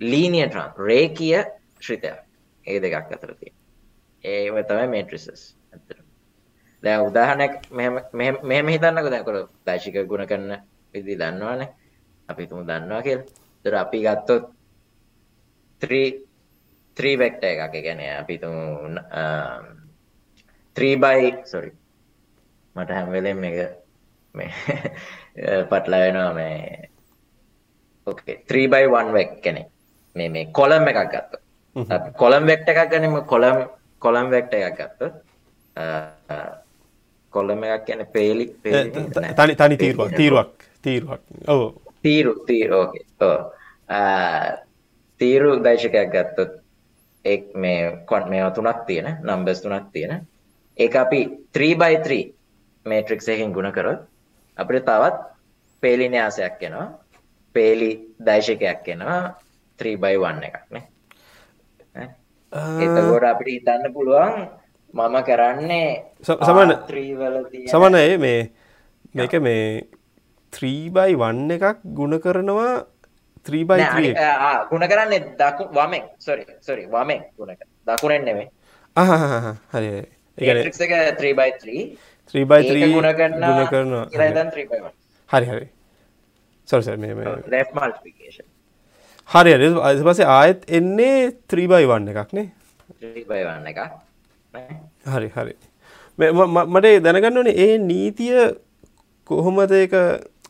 ලීනිය ට්‍රන් රේකිය ශ්‍රිතයක්. ඒ දෙකක් අතර තිය ඒ තමයි මේට්‍රිසස් ඇතර දැ උදාහනක් මෙම හිතන්නක. දැකර දශික ගුණ කරන්න විදි දන්නවානේ. අපි තුමු දන්නවා කියල්. තර අපි ගත්තොත් ත්‍රී වෙක්ට එකක්. ගැන අපි තුමු ත්‍රීබයි සොරි මට හැම්වෙලෙන් එක මේ පටලා වෙනවා මේ. ඕකේ 3x1 වෙක් කෙනෙක්. මේ මේ කොලම් එකක් ගත්ත කොලම් වෙක්ට එකක් ගැනීම කොලම් කොලම් වෙක්ට එකක් ගත්ත කොල්ලම එකක් කියන පේලි තනි තනි තීරුවක් තීරුවක් තීරුවක්. ඕ තීරු තීරෝකේ තීරු දයිශකයක් ගත්තොත් එක් මේ කොන් මේවා තුනක් තියෙන නම්බස් තුනක් තියෙන. ඒ අපි 3බයි3 මේට්‍රික් එකින් ගුණ කරොත් අපිට තවත් පේලි න්‍යාසයක් එනවා පේලි දයිශකයක් එනවා 3බයි1 එකක් නේ. එතකොට අපිට හිතන්න පුළුවන් මම කරන්නේ සමන සමන ඒ මේ මේක මේ 3බයි වන්න එකක් ගුණ කරනවා 3බයි ගුණ කරන්නේ දකු වමෙන්. සොරි සොරි වමෙන් ගුණ දකුණෙන් නෙමේ හරි එක 3බයි3 3බයි3 ගුණ කරන්න හරි හරි. සොරස හරි අද පසේ ආයත් එන්නේ 3බයි වන්න එකක් නේ? 3බයි වන්න එකක්. හරි හරි. මට දැනගන්න ඕනේ ඒ නීතිය කොහොමද එක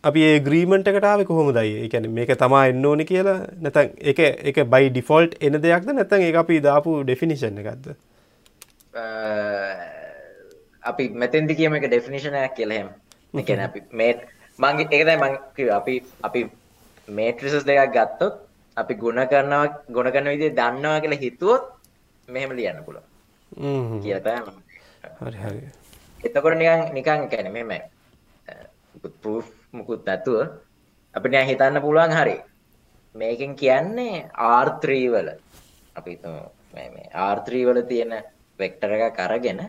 අපි ඒ ග්‍රීමන්ට එකටාව කොහොම දයි එකැන මේක තමා එන්න ඕනි කියලා නැතන් එක එක බයි ඩිෆෝල්ට් එන දෙයක්ද? නැතන් ඒ අපි දාපු ඩෙෆිනිෂන් එකක්ද? අපි මෙතැන්දි කියම එක ඩෙෆිනිෂනයක් කියලහෙම එකන අපි මේට මංගේ එකදයි මං අපි අපි මේට්‍රිසස් දෙකක් ගත්තොත් අපි ගුණ කරනවා ගොන කරන විදි දන්නවා කියලා හිතුවොත් මෙහෙම ලියන්න පුළුව කියතම එතකොට නිකන් නිකන් කැන මෙම ප්‍රූ් මුකුත් නැතුව අපිට හිතන්න පුළුවන් හරි. මේකෙන් කියන්නේ ආර්ත්‍රීවල අපි ආර්ත්‍රීවල තියෙන වෙක්ටර එක කරගෙන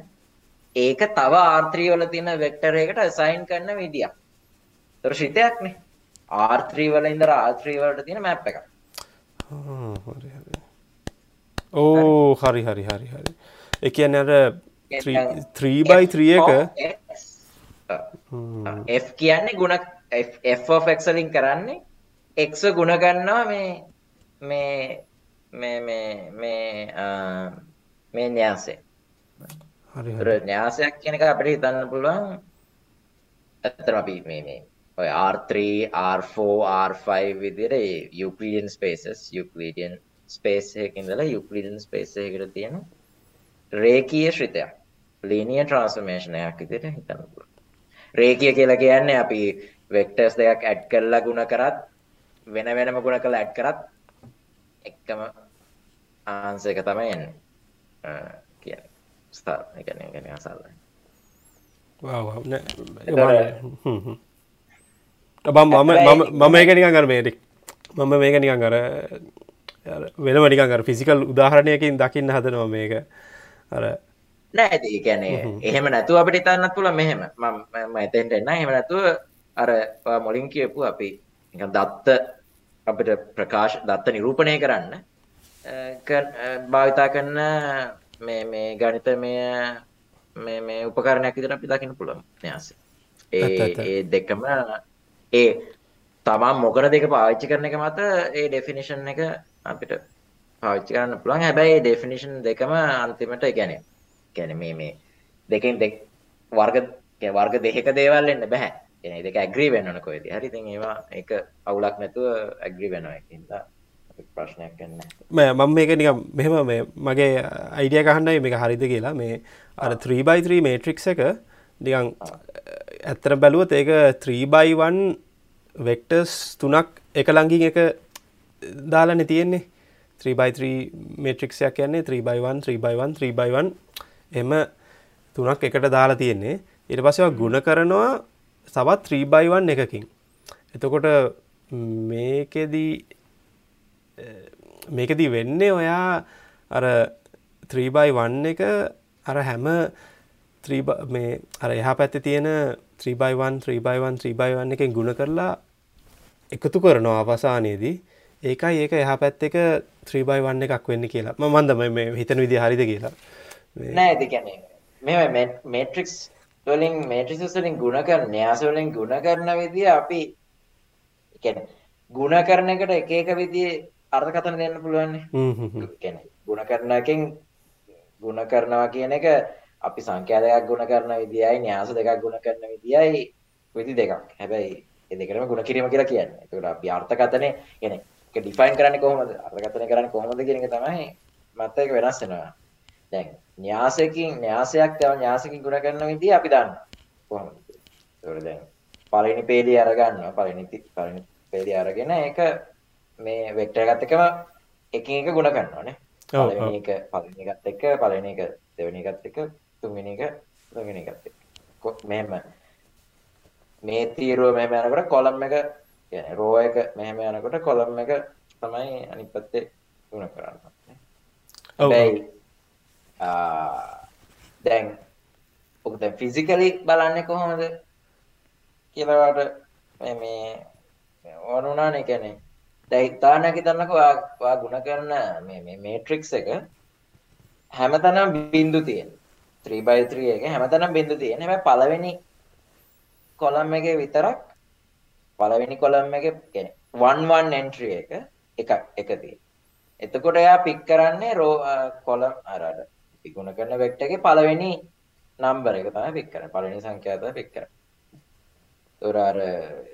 ඒක තව ආර්ත්‍රීවල තියෙන වෙක්ටරයකට සයින් කරන්න විදිියක්. තොර ශිතයක්නේ ආර්ත්‍රීවල ඉදර ආත්‍රීවලට තියෙන මැප් එක ඕ හරි හරි හරි හරි. එකන අර 3බයි3 එක F කියන්නේ ගුණ Fක්ලින් කරන්නේ එක්ස ගුණ ගන්නවා මේ මේ මේ මේ මේ මේ න්‍යාසේ න්‍යාසයක් කියනක අපිට හිතන්න පුළුවන්. ඇත්තම අපි මේ මේ ඔය R3 R4 R5 විදිර යුක්ලිඩියන් ස්පේසස් යුක්ලිඩියන් ස්පේස් එකකින්දලා යුක්ලිඩන් ස්පේස් එකට තියෙන රේකීය ශ්‍රිතයක් ලීනිය ට්‍රන්ස්ෆර්මේෂනයක් විදිහට හිතන්න පුළුවන්. රේඛීය කියලා කියන්නේ අපි වෙක්ටර්ස් දෙකක් ඇඩ් කරලා ගුණ කරත් වෙන වෙනම ගුණ කරලා ඇඩ් කරත් එකම ආන්සර් එක තමයි එන්නේ. ස්ථාර ඒ කියන්නේ කියන්නේ අසල්ලා. නෑ මම මම ඒක නිකන් අර මේක මම මේක නිකන් අර වෙනම නිකන් අර ෆිසිකල් උදාහරණයකින් දකින්න හදනවා මේක අර නෑ ගැනේ එහෙම නැතුව අපිට ඉතන්නත් පුළ මෙහෙම. ම එතෙන්ට එන්න එහෙම නැතුව අර මොලින් කියපු අපි දත්ත අපිට ප්‍රකාශ දත්ත නිරූපණය කරන්න භාවිතා කරන්න මේ මේ ගනිත මේ මේ උපකරණයක් විදිහට අපි දකින්න පුළුවන් න්යාස ඒ ඒ දෙකම ඒ තමා මොකර දෙක පාවිච්චි කරන එක මත ඒ ඩෙෆිනිෂන් එක අපිට පාවිච්චි කරන්න පුළුවන්. හැබැයි ඩෙෆිනිෂන් දෙකම අන්තිමට ගැන ගැන මේ මේ දෙකින් දෙක් වර්ග වර්ග දෙක දේවල් එන්න බැහැ එන දෙක ඇග්‍රී වෙන්නන කොයිද හරි. තින් ඒවා එක අවුලක් නැතුව ඇග්‍රී වෙනවා ප්‍රශ්නයක් කන්න මම මේක නික මෙහෙම මේ මගේ අයිඩිය කහන්නයි මේක හරිද කියලා. මේ අර 3බයි3 මේට්‍රික් එක නිකං ඇත්තර බැලුවත් ඒක 3බයිවන් වෙක්ටර්ස් තුනක් එක ලංගින් එක දාලන තියෙන්නේ. 3බයි3 මේට්‍රික්ෂයක් කියන්නේ 3බයිවන් 3බයිවන් 3බයිවන් එම තුනක් එකට දාලා තියෙන්නේ. ඉට පසව ගුණ කරනවා තවත් 3බයිවන් එකකින්. එතකොට මේකෙදී මේකදී වෙන්නේ ඔයා අර 3බයි1 එක අර හැම මේ අර එහා පැත්ත තියෙන 3බයි1 3බයි1 3බයි1 එකෙන් ගුණ කරලා එකතු කරනවා අවසානයේදී. ඒකයි ඒක එහා පැත්ත එක 3බයි1 එකක් වෙන්න කියලා. ම මන්දම මේ හිතන විදි හරිද කියලා. නෑ දෙකැන මෙ මේට්‍රික්ස් වලින් මේට්‍රික්ස් වලින් ගුණ කරන න්‍යාස වලින් ගුණ කරන විදිය අපි ගුණ කරන එකට එක එක විදිහේ අර්ථකථන දෙන්න පුළුවන් නේ. ගුණ කරන එකෙන් ගුණ කරනවා කියන එක අපි සංඛ්‍යා දෙකක් ගුණ කරන විදියයි න්‍යාස දෙකක් ගුණ කරන විදියයි විදි දෙකක්. හැබැයි ඒ දෙකම ගුණ කිරීම කියලා කියන්නේ. ඒකට අපි අර්ථකථනේ කියන්නේ ඒක ඩිෆයින් කරන්නේ කොහොමද? අර්ථකථනය කරන්නේ කොහොමද කියන එක තමයි මත් එක වෙනස් වෙනවා. දැන් න්‍යාසකින් න්‍යාසයක් තව න්‍යාසකින් ගුණ කරන විදිය අපි දන්නවා. කොහොමද? ඒකට දැන් පළවෙනි පේලිය අරගන්නවා. පළවෙනි පළවෙනි පේලිය අරගෙන ඒක මේ වෙක්ටර් එකත් එක්කම එකින් එක ගුණ කරනවානේ. පළවෙනි එක පළවෙනි එකත් එක්ක පළවෙනි එක දෙවෙනි එකත් එක්ක තුන්වෙනි එක තුන්වෙනි එකත් එක්ක. මෙහෙම මේ තීරුව මෙහෙම යනකොට කොලම් එක කියන්නේ රෝ එක මෙහෙම යනකොට කොලම් එක තමයි අනිත් පැත්තේ ගුණ කරන්නේ. හැබැයි දැන් ඔක දැන් ෆිසිකලි බලන්නේ කොහොමද? කියලා මේ මේ වරුණානේ කියන්නේ දැන් උදාහරණයක් හිතන්නකෝ ඔයා ගුණ කරන මේ මේ මේට්‍රික්ස් එක හැමතැනම බිඳු තියෙන. 3x3 එක හැමතැනම බිඳු තියෙන. හැබැයි පළවෙනි කොලම් එකේ විතරක් පළවෙනි කොලම් එකේ කියන්නේ 1 1 entry එක එක එක තියෙන. එතකොට එයා පික් කරන්නේ රෝ කොලම් අර අර. ගුණ කරන වෙක්ටර් එකේ පළවෙනි නම්බර එක තමයි පික් කරන්නේ පළවෙනි සංඛ්‍යාව තමයි පික් කරන්නේ ඒතොර අර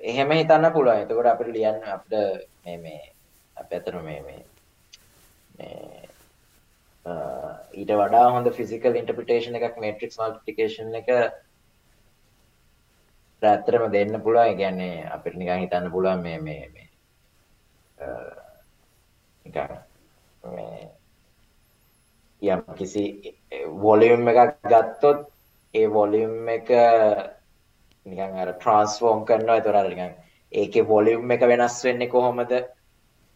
එහෙම හිතන්න පුළුවන්. එතකොට අපිට ලියන්න අපිට මේ මේ අපේ අතන මේ මේ මේ ඊට වඩා හොඳ ෆිසිකල් ඉන්ටර්ප්‍රිටේෂන් එකක් මේට්‍රික්ස් මල්ටිප්ලිකේෂන් එක ඇත්තටම දෙන්න පුළුවන්. ඒ කියන්නේ අපිට නිකන් හිතන්න පුළුවන් මේ මේ මේ නිකන් මේ යම් කිසි වොලියුම් එකක් ගත්තොත් ඒ වොලියුම් එක නිකන් අර ට්‍රාන්ස්ෆෝර්ම් කරනවා ඒතර අර නිකන් ඒකේ වොලියුම් එක වෙනස් වෙන්නේ කොහොමද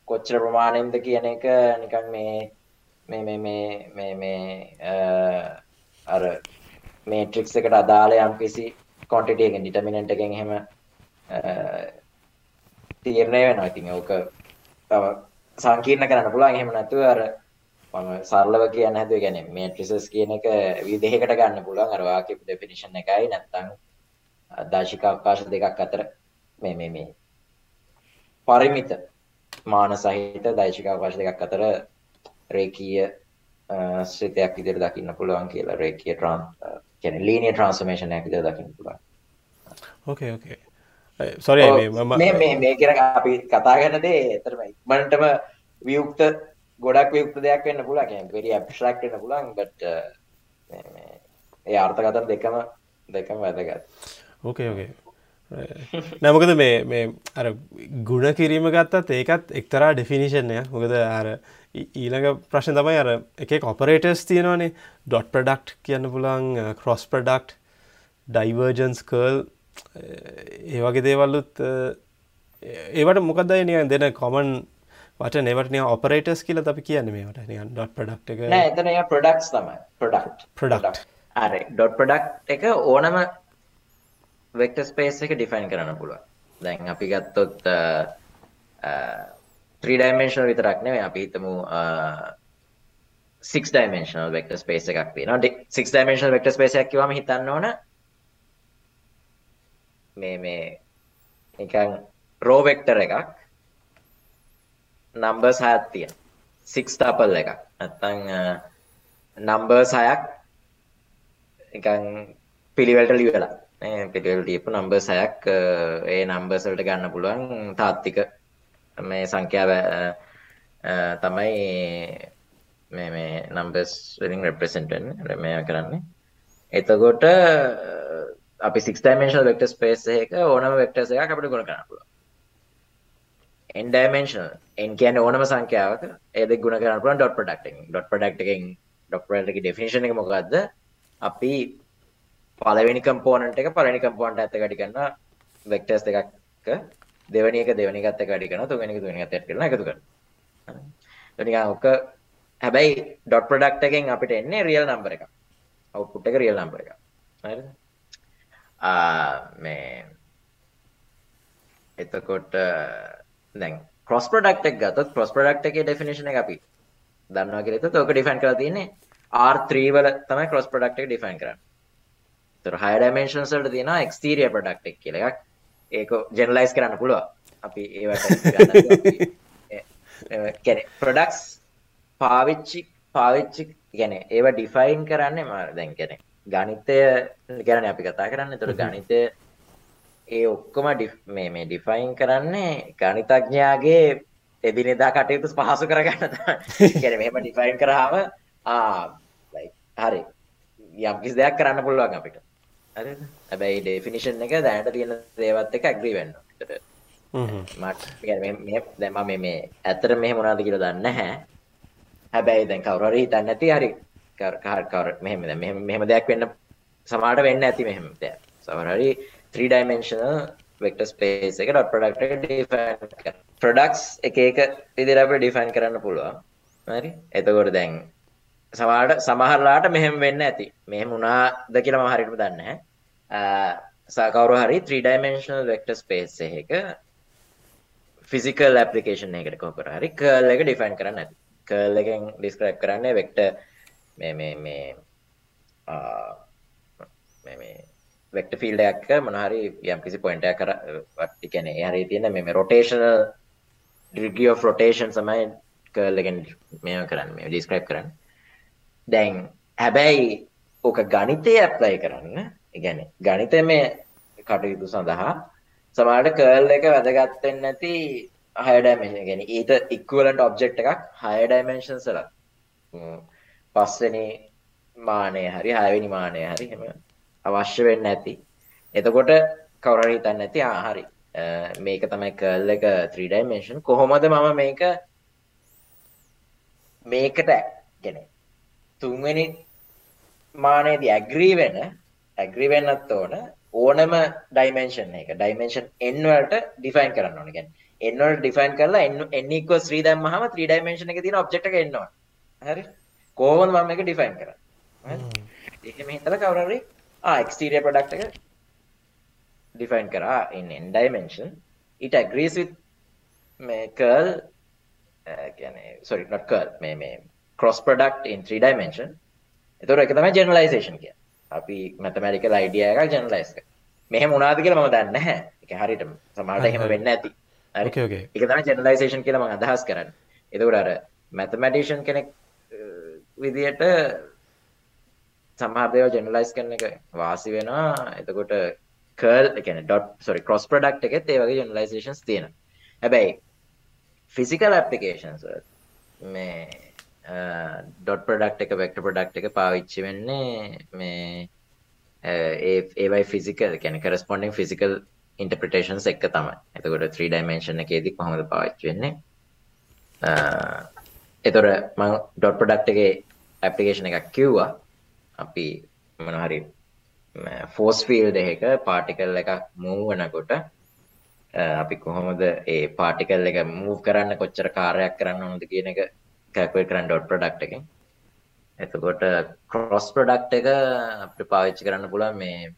කොච්චර ප්‍රමාණයෙන්ද කියන එක නිකන් මේ මේ මේ මේ මේ මේ අර මේට්‍රික්ස් එකට අදාළ යම් කිසි ක්වොන්ටිටි එකෙන් ඩිටර්මිනන්ට් එකෙන් එහෙම තීරණය වෙනවා. ඉතින් ඕක තව සංකීර්ණ කරන්න පුළුවන්. එහෙම නැතුව අර මම සරලව කියන්න හැදුවේ කියන්නේ මේට්‍රිසස් කියන එක විදේහකට ගන්න පුළුවන්. අර වාක්‍ය ඩෙෆිනිෂන් එකයි නැත්නම් දාශික අවකාශ දෙකක් අතර මේ මේ මේ පරිමිත මාන සහිත දෛශික අවකාශ දෙකක් අතර රේකීය ශ්‍රිතයක් විදිහට දකින්න පුළුවන් කියලා රේකීය ට්‍රාන්ස් කියන්නේ ලීනියර් ට්‍රාන්ස්ෆෝමේෂන් එකක් විදිහට දකින්න පුළුවන්. ඕකේ ඕකේ. සොරි මේ මේ මේ කියන අපි කතා කරන දේ ඇත්තටම ඉක්මනටම වියුක්ත ගොඩක් වියුක්ත දෙයක් වෙන්න පුළුවන්. කියන්නේ very abstract වෙන්න පුළුවන් but uh, මේ මේ ඒ අර්ථකථන දෙකම දෙකම වැදගත්. ඕකේ ඕකේ නැමකද මේ මේ අර ගුණ කිරීම ගත්තත් ඒකත් එක්තරා ඩෙෆිනිෂන්ය මොකද අර ඊළඟ ප්‍රශ්න තමයි අර එක කොපරේටර්ස් තියෙනවානේ ඩොට් ප්‍රඩක්් කියන්න පුළන් කොස් ප්‍රඩක්් ඩයිවර්ජන්ස් කර්ල් ඒවගේ දේවල්ලුත් uh, ඒවට මොකදයි නිය දෙන කොමන් වට නෙවටනය ඔපරේටස් කියල අපි කියන්න මේට නියන් ඩොට් ප්‍රඩක්් එක. එතන ප්‍රඩක්ස් තමයි. ප්‍රඩක්් ප්‍රඩක්් අර ඩොට් ප්‍රඩක්් එක ඕනම වෙක්ට ස්පේස් එක ඩිෆයින් කරන්න පුළුව දැන් අපි ගත්තොත් ත්‍රීඩයිමේශන විතරක් නෙවේ අපි හිතමු සික් ඩයිමේශනල් වෙක්ට ස්පේස් එකක් තියෙන සික් ඩයිමේශන වෙක්ට ස්පේසයක් කිවම හිතන්න ඕන මේ මේ නිකන් රෝවෙක්ටර එකක් නම්බර්ස් හයත් තියෙන. සික්ස් ටපල් එකක්. නැත්තං නම්බර්ස් හයක් එකන් පිළිවෙලට ලියලා පිළිවෙල ලියපු නම්බර් සයක් ඒ නම්බර්ස් වලට ගන්න පුළුවන් තාත්තික මේ සංඛ්‍යාව තමයි මේ මේ නම්බර්ස් වලින් රෙප්‍රසෙන්ට් වෙන්නේ. මේ කරන්නේ. එතකොට අපි 6 dimensional vector space එකක ඕනම vectors එකක් අපිට ගුණ කරන්න පුළුවන්. N dimensional n කියන්නේ ඕනම සංඛ්‍යාවක. ඒ දෙක ගුණ කරන්න පුළුවන් dot product එකෙන්. Dot product එකෙන් dot product එකේ definition එක මොකද්ද? අපි පළවෙනි component එක පළවෙනි component එකත් එක්ක වැඩි කරනවා. Vectors දෙකක් දෙවෙනි එක දෙවෙනි එකත් එක්ක වැඩි කරනවා. තුන්වෙනි එක තුන්වෙනි එකත් එක්ක කරනවා. එකතු කරනවා. හරි. නිකන් ඔක හැබැයි dot product එකෙන් අපිට එන්නේ real number එකක්. output එක real number එකක්. හරිද? මේ එතකොට දැන් ක්‍රොස් ප්‍රොඩක්ට් එක ගත්තොත් ක්‍රොස් ප්‍රොඩක්ට් එකේ ඩෙෆිනිෂන් එක අපි දන්නවා කියලා හිතුවොත් ඔක ඩිෆයින් කරලා තියෙන්නේ R3 වල තමයි ක්‍රොස් ප්‍රොඩක්ට් එක ඩිෆයින් කරන්නේ. ඒතර higher dimensions වලට තියෙනවා exterior product එක කියලා එකක්. ඒක generalize කරන්න පුළුවන්. අපි ඒවට කියන්නේ products පාවිච්චි පාවිච්චි කියන්නේ ඒවා ඩිෆයින් කරන්නේ මම දැන් කියන්නේ ගණිතය ගැන අපි කතා කරන්න තොර ගණිතය ඒ ඔක්කොම මේ මේ ඩිෆයින් කරන්නේ ගණිතඥයාගේ එදිනෙදා කටයුතු පහසු කරගන්න ගැන මෙහෙම ඩිෆයින් කරාම හරි. යම් කිසි දෙයක් කරන්න පුළුවන් අපිට. හැබැයි ඩෙෆිනිෂන් එක දැනට තියෙන දේවත් එක ඇග්‍රී වෙන්න මට දැම මේ ඇතර මෙහෙ මොනාද කියලා දන්න හැ හැබැයි දැන් කවුරරි හිතන්න නැති හරි කවර මෙහෙම මෙහෙම දෙයක් වෙන්න සමාට වෙන්න ඇති මෙහෙම දෙයක්. සමහරි 3 dimensional vector space එක dot product එක define කරන්න. Products එක එක විදිහට අපිට define කරන්න පුළුවන්. හරි? එතකොට දැන් සමහරට සමහරලාට මෙහෙම වෙන්න ඇති. මෙහෙම වුණාද කියලා මම හරියටම දන්නේ නැහැ. කවුරු හරි 3 dimensional vector space එකක physical application එකකට කොහොමද හරි? curl එක define කරන්න ඇති. curl එකෙන් describe කරන්නේ vector මේ මේ මේ මේ මේ වෙක්ට ෆිල්ඩ එකක් මොනහරි යම් කිසි පොයින්ට කර ටි කැන හරි තියෙන මෙම රොටේෂනල් ඩිගිය රොටේෂන් සමයි කර්ලගෙන් මෙම කරන්න මේ ඩිස්ක්‍රයිප් කරන්න. දැන් හැබැයි ඕක ගණිතය ඇප්ලයි කරන්න ඉගැන ගණිත මේ කටයුතු සඳහා සමාට කර්ල් එක වැදගත්තෙන් නැති හයඩමේෂන් ගැන ඊට ඉක්වලන්ට ඔබ්ජෙක්් එකක් හය ඩයිමේෂන් සල පස්සනි මානය හරි හයවෙනි මානය හරි හෙම අවශ්‍ය වෙන්න ඇති එතකොට කවර හිතන්න ඇති ආහරි මේක තමයි කල් එක 3ඩයිමේෂන් කොහොමද මම මේක මේකට ගැන තුන්වෙනි මානයේදී ඇග්‍රී වෙන ඇග්‍රී වෙන්නත් ඕන ඕනම ඩයිමේෂන් එක. ඩයිමේෂන් n වලට ඩිෆයින් කරන්න ඕන. n වලට ඩිෆයින් කරලා n equals 3 දැම්මහම 3 ඩයිමේෂන් එකේ තියෙන ඔබ්ජෙක්ට් එක එන්න ඕන. හරි? කොහොමද මම මේක ඩිෆයින් හරි? එහෙම හිතලා කවුරු exterior product එක define කරා n dimension. It agrees with මේ sorry not curl මේ මේ cross product in 3 dimension. එතකොට ඒක තමයි generalization කියන්නේ. අපි mathematical idea එකක් කරා. මෙහෙම වුණාද කියලා මම දන්නේ නැහැ. ඒක හරියට සමහරට එහෙම වෙන්න ඇති හරි. Okay okay. ඒක තමයි generalization කියලා මම අදහස් කරන්නේ. අර mathematician කෙනෙක් විදියට සමහර දේවල් ජෙනරලයිස් කරන එක වාසි වෙනවා. එතකොට කර්ල් එකන ඩොට් සොරි ක්‍රොස් ප්‍රඩක්් එකෙත් ඒ වගේ ජනලයිසේෂන්ස් තියෙන හැබැයි ෆිසිකල් ඇප්ලිකේෂන්ස් මේ ඩොට් ප්‍රඩක්් එක වෙක්ට ප්‍රඩක්් එක පාවිච්චි වෙන්නේ මේ ඒ ඒවයි ෆිසිකල් කැන කරස්පොන්ඩිං ෆිසිකල් ඉන්ටපිටේෂන්ස් එක්ක තමයි. එතකොට 3 ඩයිමේෂන් එකේදී කොහොමද පාවිච්චි වෙන්නේ? එතොර මං ඩොට් ප්‍රඩක්් එකේ ඇප්ලිකේෂන් එකක් කිව්වා. අපි මොනහරි ෆෝස් ෆිල් දෙක පාටිකල් එකක් මූවනකොට අපි කොහොමද ඒ පාටිකල් එක මූව් කරන්න කොච්චර කාරයක් කරන්න ඕනද කියන එක කැල්කුලේට් කරන්න ඩොට් ප්‍රොඩක්ට් එකෙන්. එතකොට ක්‍රොස් ප්‍රොඩක්ට් එක අපිට පාවිච්චි කරන්න පුළුවන් මේ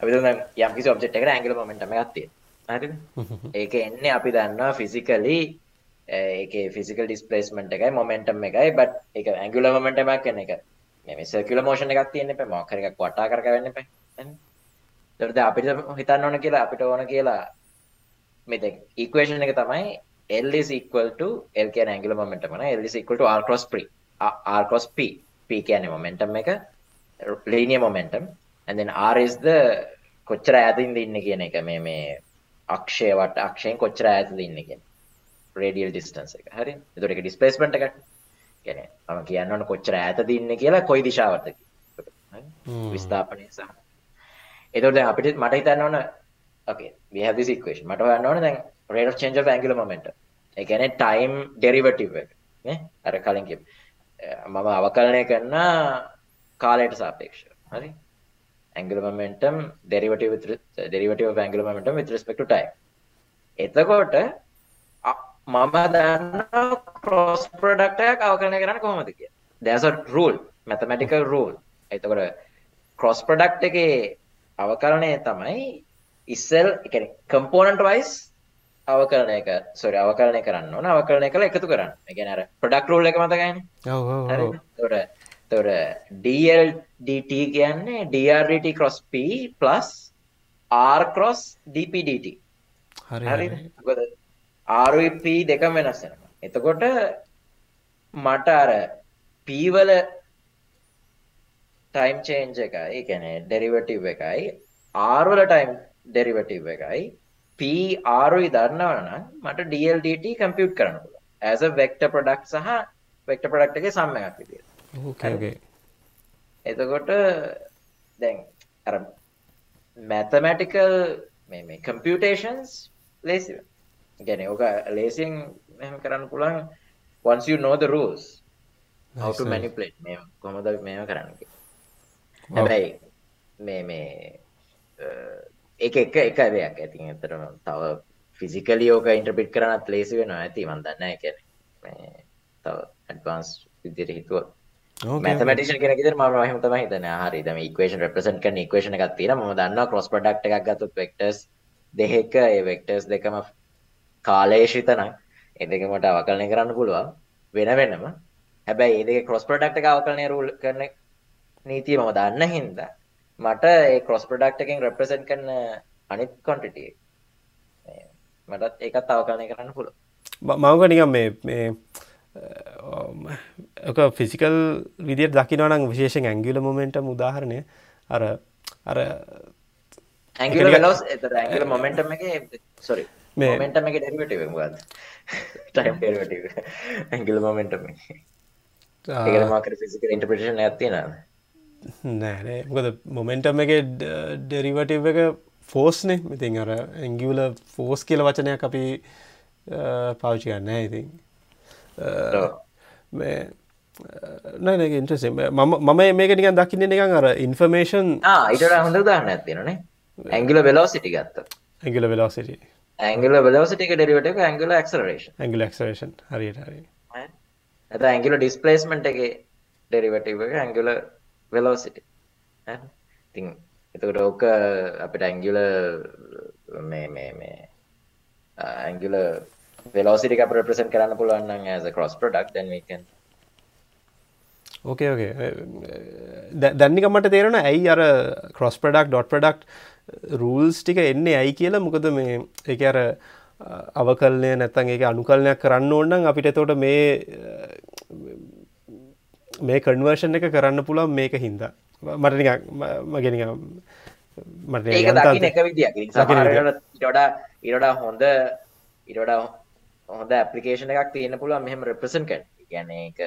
අපි දැන් යම් කිසි ඔබ්ජෙක්ට් එකකට ඇන්ගුලර් මොමන්ටම් එකක් තියෙනවා. හරිද? ඒක එන්නේ අපි දන්නවා ෆිසිකලි ඒකේ ෆිසිකල් ඩිස්ප්ලේස්මන්ට් එකයි මොමන්ටම් එකයි බට් ඒක ඇන්ගුලර් මොමන්ටම් එකක් කියන එක මේ සර්කියුලර් මෝෂන් එකක් තියෙන්න එපා. මොකක් හරි එකක් වටා කර කරවෙන්න එපා. එතකොට අපිට හිතන්න ඕන කියලා අපිට ඕන කියලා මේ දැන් ඉක්වේෂන් එක තමයි L is equal to L කියන්නේ angular momentum නේ. L is equal to R cross P. R cross P. P කියන්නේ momentum එක linear momentum. And then r is the කොච්චර ඈතින්ද ඉන්නේ කියන එක. මේ මේ අක්ෂය වට අක්ෂයෙන් කොච්චර ඈතද ඉන්නේ කියන රේඩියල් ඩිස්ටන්ස් එක. හරි එතකොට ඒක ඩිස්ප්ලේස්මන්ට් එක කියන්නේ. මම කියන්න ඕන කොච්චර ඈතද ඉන්නේ කියලා කොයි දිශාවටද විස්ථාපනය සහ. එතකොට දැන් අපිට මට හිතන්න ඕන equation. මට හොයන්න ඕන දැන් rate of change of angular momentum. ඒ කියන්නේ time derivative එක නේ? අර කලින් කිව්ව මම අවකලනය කරන කාලයට සාපේක්ෂව. හරි? of angular momentum with respect to time. එතකොට මම දන්න product එකක් අවකලනය කරන්න කොහොමද there's a rule mathematical rule. එතකොට cross product එකේ අවකලනය තමයි ඉස්සෙල් එකන කම්පෝනන්ට වයිස් අවකරණය එක සොරි අවකරණය කරන්න ඕන අවකරණය කළ එකතු කරන්න. අර ප්‍රඩක් රෝල් එක මතකයින තොට තොට DLDT කියන්නේ DRDT cross P cross DPDT හරි RP දෙකම වෙනස් වෙනවා. එතකොට මට අර පීවල ටයිම් චේන්ජ එකයි කැනෙ ඩෙරිවටිව් එකයි ආර්වල ටයිම් ඩෙරිවටිව් එකයි පරුයි දන්නවනම් මට DLDT කම්පියුට් කරනකුල ඇස වෙක්ට ප්‍රඩක්් සහ වෙක්ට ප්‍රඩක්් එක සම්මයක් විදිය එතකොට දැන් අර මැතමැටිකල් මේ කම්පියටේන්ස් ලේසි ගැන ඕක ලේසින් මෙහම කරන්න පුළන් once you know the rules how to manipulate මේ කොමද මේම කරන්න හැබැයි මේ මේ එක එක එක දෙයක්. ඇතින් ඇතරම තව ෆිසිකලි ඕක ඉන්ට්‍රපිට් කරනත් ලේසි වෙනවා. ඇති මන්දන්න එක තව ඇඩවන්ස් විදිර හිතුව මැතමටිෂන් කෙනෙ ම හම තම හිතන හරි. දම ඉක්වේෂන් රපසන් කන ඉක්වේෂන එකක් තියෙන ම දන්න කොස් පඩක්් එකක් ගත්තු වෙක්ටස් දෙහෙක ඒ වෙක්ටර්ස් දෙකම කාලේශිතන එදකමට අවකලනය කරන්න පුළුවන්. වෙන වෙනම. හැබැයි ඒදක කොස් ප්‍රඩක්් අවකලනය රුල් කරන නීතිය මම දන්න හින්දා මට ඒ කොස් ප්‍රඩක්් එකෙන් රෙප්‍රසෙන්ට් කරන අනිත් කොන්ටිටිය මටත් ඒකත් අවකලනය කරන්න පුළුව මවක නිකම් මේ ෆිසිකල් විදිට දකිනවනම් විශේෂෙන් ඇංගිල මොමෙන්ට උදාහරණය. අර අර ඇංගල මොමෙන්ටම එක සොරි මේමෙන්ටම එක ඩෙරිවටව ගද ටයිම් ඩෙරිවටව ඇංගල මොමෙන්ටම ඒකමකර ෆිසිකල් ඉන්ටපිටේෂන් ඇතිනද නෑනේ මොකද මොමෙන්ටම් එක ඩෙරිවටව් එක ෆෝස්නේ ඉතින් අර ඇංගිවල ෆෝස් කියල වචනයක් අපි පාවිච්චි ගන්න ඉතින්. නන ඉන්ට්‍රසි මම මේක නිකන් දකින්න නිකන් අර ඉන්ෆර්මේෂන් ඉට හොඳ දාන්න ඇතිනේ ඇංගිල වෙලෝසිටි ගත්ත ඇගිල වෙලෝසිටි ඇංගල වෙලෝසිටික ඩෙරිවට ඇංගල ක්රේෂන් ඇගිල ක්රේෂන් හරිට හරි ඇත ඇංගිල ඩිස්පලේස්මට එක ඩෙරිවටව ඇංගල වෙලෝසිටි තින් එතකට ඕක අපිට ඇංගිල මේ මේ මේ ඇංගිල වෙලෝසිටික ප්‍රපසන් කරන්න පුළුවන්න ඇස කොස් ප්‍රඩක්් දැන්වකන් ඕකේ ඕකේ දැන්නිකමට තේරෙන ඇයි අර කොස් ප්‍රඩක් ඩොට් ප්‍රඩක්් රූල්ස් ටික එන්නේ ඇයි කියලා මොකද මේ එක අර අවකල්නය නැත්තන් ඒක අනුකල්නයක් කරන්න ඕන්නන් අපිට තෝට මේ මේ කන්වර්ෂන් එක කරන්න පුළුවන් මේක හින්දා. මට මගෙන මට එක විදියක්. ඉරඩා හොඳ ඉරඩා හොඳ ඇපලිකේෂන එකක් තියෙන පුළුවන්. මෙහම රෙප්‍රසන් කන් ගැන එක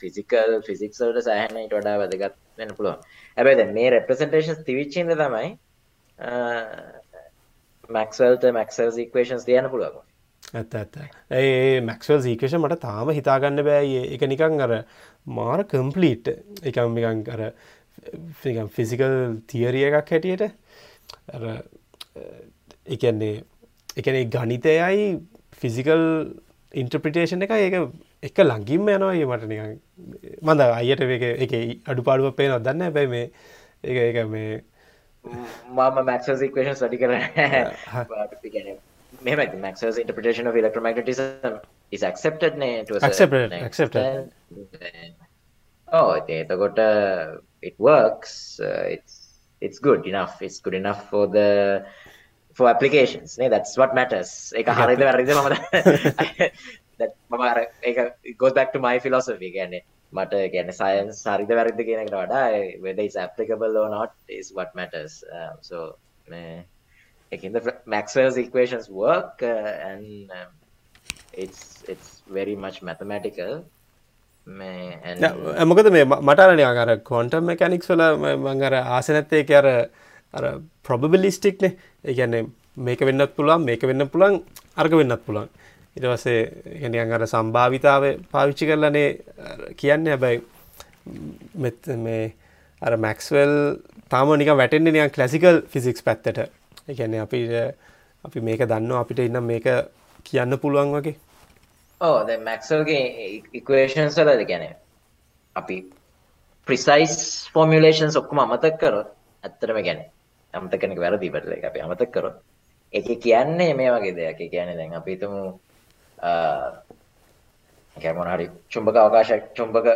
ෆිසිකල් ෆිසික්සල්ට සෑහන ඉට වඩා වැදගත් වෙන පුළුවන්. ඇබැද මේ රෙප්‍රසන්ටේෂන් තිවිච්චිද තමයි මැක්වල්ට මැක්සල් ඉක්වේෂන්ස් තියන පුළුවන් ඇත්ත ඇත්ත. ඒ මැක්වල් සීකේෂ මට තාම හිතාගන්න බෑ. එක නිකං අර මාර කම්පලීට් එකම් නිකං අර ෆිසිකල් තියරිය එකක් හැටියට. එකන්නේ එකන ගනිතයයි ෆිසිකල් ඉන්ට්‍රපිටේෂන් එක ඒක එක ලඟින්ම යනවා. ඒ මට නිකං මඳ අයට එක එක අඩු පාඩුව පේ නොදන්න බැයි මේ එක එක මේ මම මැක්සල් ඉක්වේෂන් සටි කර මෙම interpretation of electromagnetism is accepted ne to a accepted accepted. Oh එතකොට it works. Uh, it's it's good enough. It's good enough for the for applications. ne that's what matters. ඒක හරිද වැරදිද මම that මම it goes back to my philosophy කියන්නේ මට ගැන science හරිද වැරදි කියනකට වඩා වෙද is applicable or not is what matters. Uh, so uh, the Maxwell's equations work uh, and um, it's it's very much mathematical. Uh, මොකද මේ මටන අර කොන්ටම් මැකැනික්ස් වල මංගර ආසනැත්තේ අර අර ප්‍රොබබිලිස්ටික්නේ ඒගැන්නේ මේක වෙන්නත් පුළුවන් මේක වෙන්න පුළන් අර්ග වෙන්නත් පුළුවන්. ඉටවසේ ගැනියන් අර සම්භාවිතාව පාවිච්චි කරලනේ කියන්න හැබැයි මෙත් මේ අර මැක්ස්වල් තාම නික වැටෙන්න්නේ නියන් කලසිකල් ෆිසික්ස් පැත්තට. එකන්නේ අපි අපි මේක දන්න අපිට ඉන්න මේක කියන්න පුළුවන් වගේ. ඕ ද මැක්සල්ගේ ඉක්වේෂන් සලද ගැන අපි ප්‍රිසයිස් ෆෝමියලේෂන් ඔක්කම අමතක් කරොත් ඇත්තරම ගැන අමතකනක වැරදි පටල එක අපි අමතක් කරොත්. එක කියන්නේ මේ වගේ දෙයක්. කියන දැන් අපිතුමු කැමොන හරි චුම්භක අවකාශයක් චුම්භක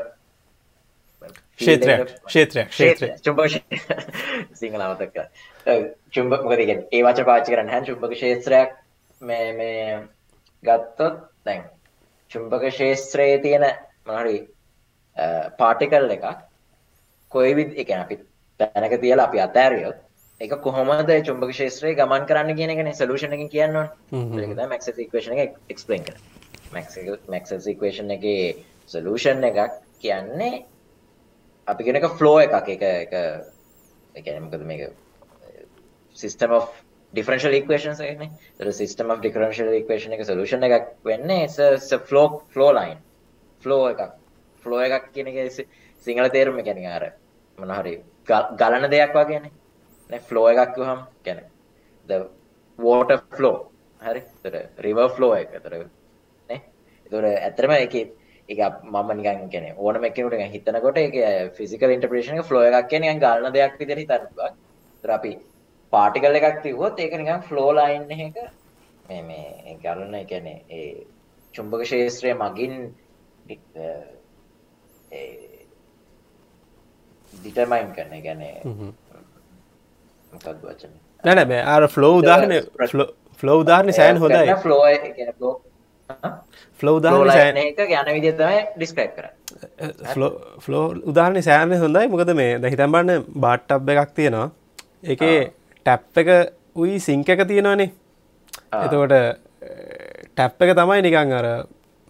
ක්ෂේත්‍රයක් ක්ෂේත්‍රයක් ක්ෂේත්‍ර චුම්භක සිංහල අමතක් චුම්භක මොකද කියන්නේ? ඒ වචන පාවිච්චි කරන්න හැ චුම්භක ක්ෂේත්‍රයක් මේ මේ ගත්තොත් දැන් චුම්භක ක්ෂේත්‍රයේ තියෙන මොනහරි පාටිකල් එකක් කොයි විදි ඒ කියන්නේ අපි තැනක තියලා අපි අතෑරියොත් ඒක කොහොමද චුම්භක ක්ෂේත්‍රයේ ගමන් කරන්න කියන එකනේ සොලියුෂන් එකකින් කියන්න ඕනේ ඒක තමයි මැක්ස්වෙල් ඉක්වේෂන් එක ඉක්වේෂන් එකේ සොලියුෂන් එකක් කියන්නේ අපි කියන එක ෆ්ලෝ එකක් ඒක ඒක ඒ කියන්නේ මොකද මේක සිස්ටම් differential equations එකනේ. of differential equation එක solution එකක් වෙන්නේ flow flow line. flow එකක්. flow එකක් කියන එක සිංහල තේරුම කියන්නේ අර මොන හරි ගලන දෙයක් වගේනේ. ෆ්ලෝ එකක් හම් ගැන ද වෝට ෆ්ලෝ හරි? තර රිව ෆ්ලෝ එක. තර එතුර ඇතරම එක එක මම නිගන් කියන ඕන මැකනට හිතනකොට එක ෆිසිකල් ඉන්ටප්‍රේෂන ෆ්ලෝ එකක් කියන ගලන දෙයක් විදිර හිතන්වා තරපි පාටිකල් එකක් තිවොත් ඒක නිකන් ෆ්ලෝ ලයින් එක මේ මේ ගලන එකනේ ඒ චුම්භක ශේත්‍රය මගින් ඩිටර්මයින් කරන ගැනේ මොකක්ද වචන නැන බෑ අර ෆ්ලෝ උදාහරණය ෆ්ලෝ උදාහරණ සෑන් හොඳයි ෆ්ලෝ ෆ්ලෝ එක ගැන විදිතමයි ඩිස්ක්‍රයිබ් කර ෆ්ලෝ උදාහරණ සෑන හොඳයි මොකද මේ ද හිතම්බන්න බාට්ටබ් එකක් තියෙනවා එකේ ටැප් එක උයි සිංක එක තියෙනවානේ එතකොට ටැප් එක තමයි නිකං අර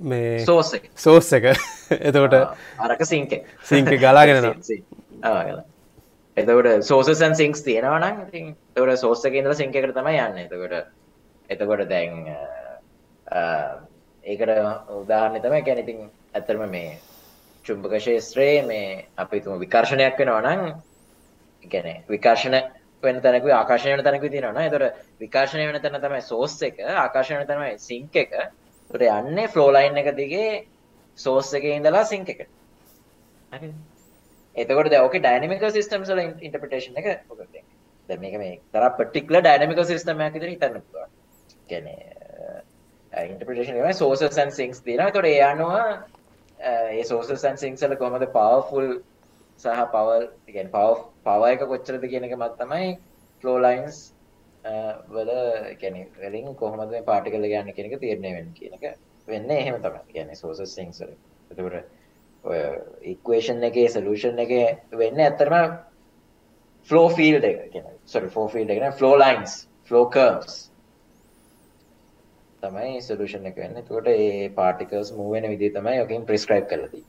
මේ සෝස් සෝස් එක එතකොට අරක සිංක සිංක ගලාගෙන එතකොට සෝසසන් සිංක්ස් තියෙනවනම් ඉතින් එතකොට සෝස් එකේ ඉඳලා සිංක් එකට තමයි යන්නේ. එතකොට එතකොට දැන් ඒකට උදාහරණය තමයි කියන්නේ ඉතින් ඇත්තටම මේ චුම්බක ක්ෂේත්‍රයේ මේ අපි තුමු විකර්ෂණයක් වෙනවා නම් කියන්නේ විකර්ෂණ වෙන තැනක ආකර්ෂණය වෙන තැනක තියෙනවා නේද? එතකොට විකර්ෂණය වෙන තැන තමයි සෝස් එක, ආකර්ෂණය වෙන තමයි සිංක් එක. එතකොට යන්නේ ෆ්ලෝ ලයින් එක දිගේ සෝස් එකේ ඉඳලා සිංක් එකට. හරිද? එතකොට දැන් ඕකේ ඩයිනමිකල් සිස්ටම්ස් වල ඉන්ටර්ප්‍රිටේෂන් එක ඔක දැන් දැන් මේක මේ තරහ පර්ටිකුලර් ඩයිනමිකල් සිස්ටම් එකක් විදිහට හිතන්න පුළුවන්. කියන්නේ ඉන්ටර්ප්‍රිටේෂන් එකේ සෝසස් ඇන්ඩ් සින්ක්ස් තියෙනවා. ඒතකොට ඒ අනුව ඒ සෝසස් ඇන්ඩ් සින්ක්ස් වල කොහොමද පවර්ෆුල් සහ පවර් කියන්නේ පවර් පවර් එක කොච්චරද කියන එක මත තමයි ෆ්ලෝ ලයින්ස් වල කියන්නේ වලින් කොහොමද මේ පාටිකල් එක යන්නේ කියන එක තීරණය වෙන්නේ කියන එක වෙන්නේ එහෙම තමයි. කියන්නේ සෝසස් සින්ක්ස් වල. ඒතකොට ඉක්වේෂන් එකේ සලූෂන් එක වෙන්න ඇත්තරම ෆලෝ ෆිල් එක සොරි ෆෝ ෆිල් එකන ෆලෝ ලයින්ස් ෆලෝ කර්ස් තමයි සලූෂන් එක වෙන්න. තුට ඒ පාටිකස් මූවෙන විදි තමයි යකින් ප්‍රස්ක්‍රයිබ් කරලදී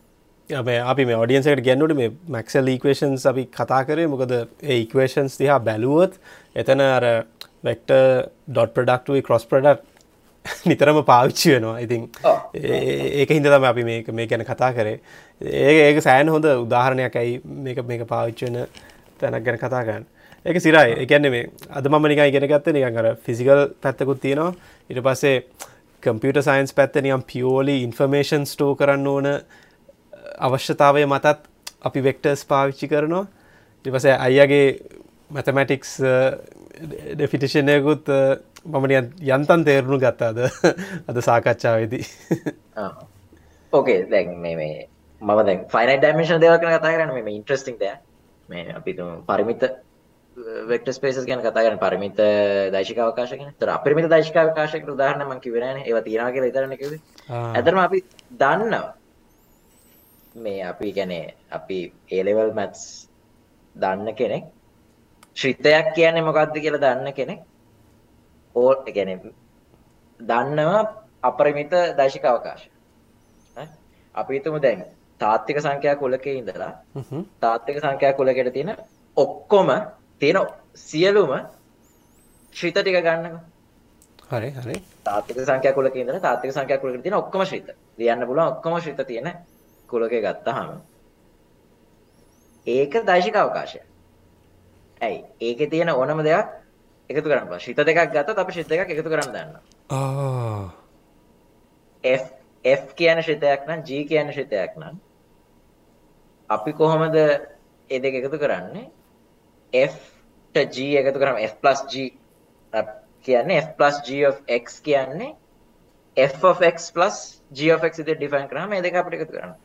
අපේ අපි මේ ඔඩියන්සකට ගැන්නුට මේ මැක්සල් ඉක්වේෂන්ස් අපි කතා කරේ. මොකද ඒ ඉක්වේෂන්ස් දිහා බැලුවොත් එතන අර වෙක්ට ඩොට් ප්‍රඩක්ටුව කොස් ප්‍රඩක්් නිතරම පාවිච්චි වෙනවා. ඉතින් ඒක හිද තම අපි මේ ගැන කතා කරේ. ඒ ඒක සෑන් හොඳ උදාහරණයක් ඇයි මේක මේක පාවිච්චවෙන තැනක් ගැන කතා ගන්න ඒක සිරයි. එකන්න මේ අද මම නිකයි ගෙන ගත්ත නිකන් අර ෆිසිකල් පැත්තකුත් තියෙනවා. ඉට පස්සේ කම්පියට සයින්ස් පැත්ත නියම් පියෝලි ඉන්ෆර්මේෂන් ස්ටෝ කරන්න ඕන අවශ්‍යතාවය මතත් අපි වෙක්ටර්ස් පාවිච්චි කරනවා. ඉපස අයියගේ මැතමැටික්ස් ඩෙෆිටිෂනයකුත් මමන යන්තන් තේරුණු ගත්තාද අද සාකච්ඡාවේදී ඕකේ දැන් මේ මේ මම දැන් ෆයිනයිට් ඩයිමෙන්ෂන් දේවල් ගැන කතා කරන්නේ මේ ඉන්ට්‍රස්ටිං දෙයක් මේ අපි පරිමිත වෙක්ටර් ස්පේසස් ගැන කතා කරන පරිමිත දෛශික අවකාශ ගැන. ඒතර අපරිමිත දෛශික අවකාශයකට උදාහරණ මම කිව්වේ නෑනේ. ඒවා විතරනේ කිව්වේ. ඇත්තටම අපි දන්නවා. මේ අපි ගැනේ අපි ඒලෙවල් මැත්ස් දන්න කෙනෙක් ශ්‍රිතයක් කියන්නේ මොකක්ද කියලා දන්න කෙනෙක් ඕ ගැන දන්නවා අපරිමිත දශික අවකාශ. අපි හිතමු දැන් තාත්තික සංඛ්‍යා කුලකේ ඉඳලා තාත්තික සංඛ්‍යා කුලකෙට තියෙන ඔක්කොම තියෙන සියලුම ශ්‍රිත ටික ගන්නකො. හරි හරි. තාත්තික සංඛ්‍යා කුලකේ ඉඳලා තාත්තික සංඛ්‍යා කුලකෙට තියෙන ඔක්කොම ශ්‍රිත. ලියන්න පුළුවන් ඔක්කොම ශ්‍රිත තියෙන කුලකේ ගත්තාම. ඒක දෛශික අවකාශය. ඇයි? ඒකේ තියෙන ඕනම දෙයක් එකතු කරන්න. ශ්‍රිත දෙකක් ගත්තොත් අපි ශ්‍රිත දෙකක් එකතු කරන්න දන්නවා. ආ F කියන ශ්‍රිතයක් නම් G කියන ශ්‍රිතයක් නම් අපි කොහොමද ඒ දෙක එකතු කරන්නේ? F ට G එකතු කරාම F G කියන්නේ F G of x කියන්නේ f of x g of x විදිහට ඩිෆයින් කරාම මේ දෙක අපිට එකතු කරන්න.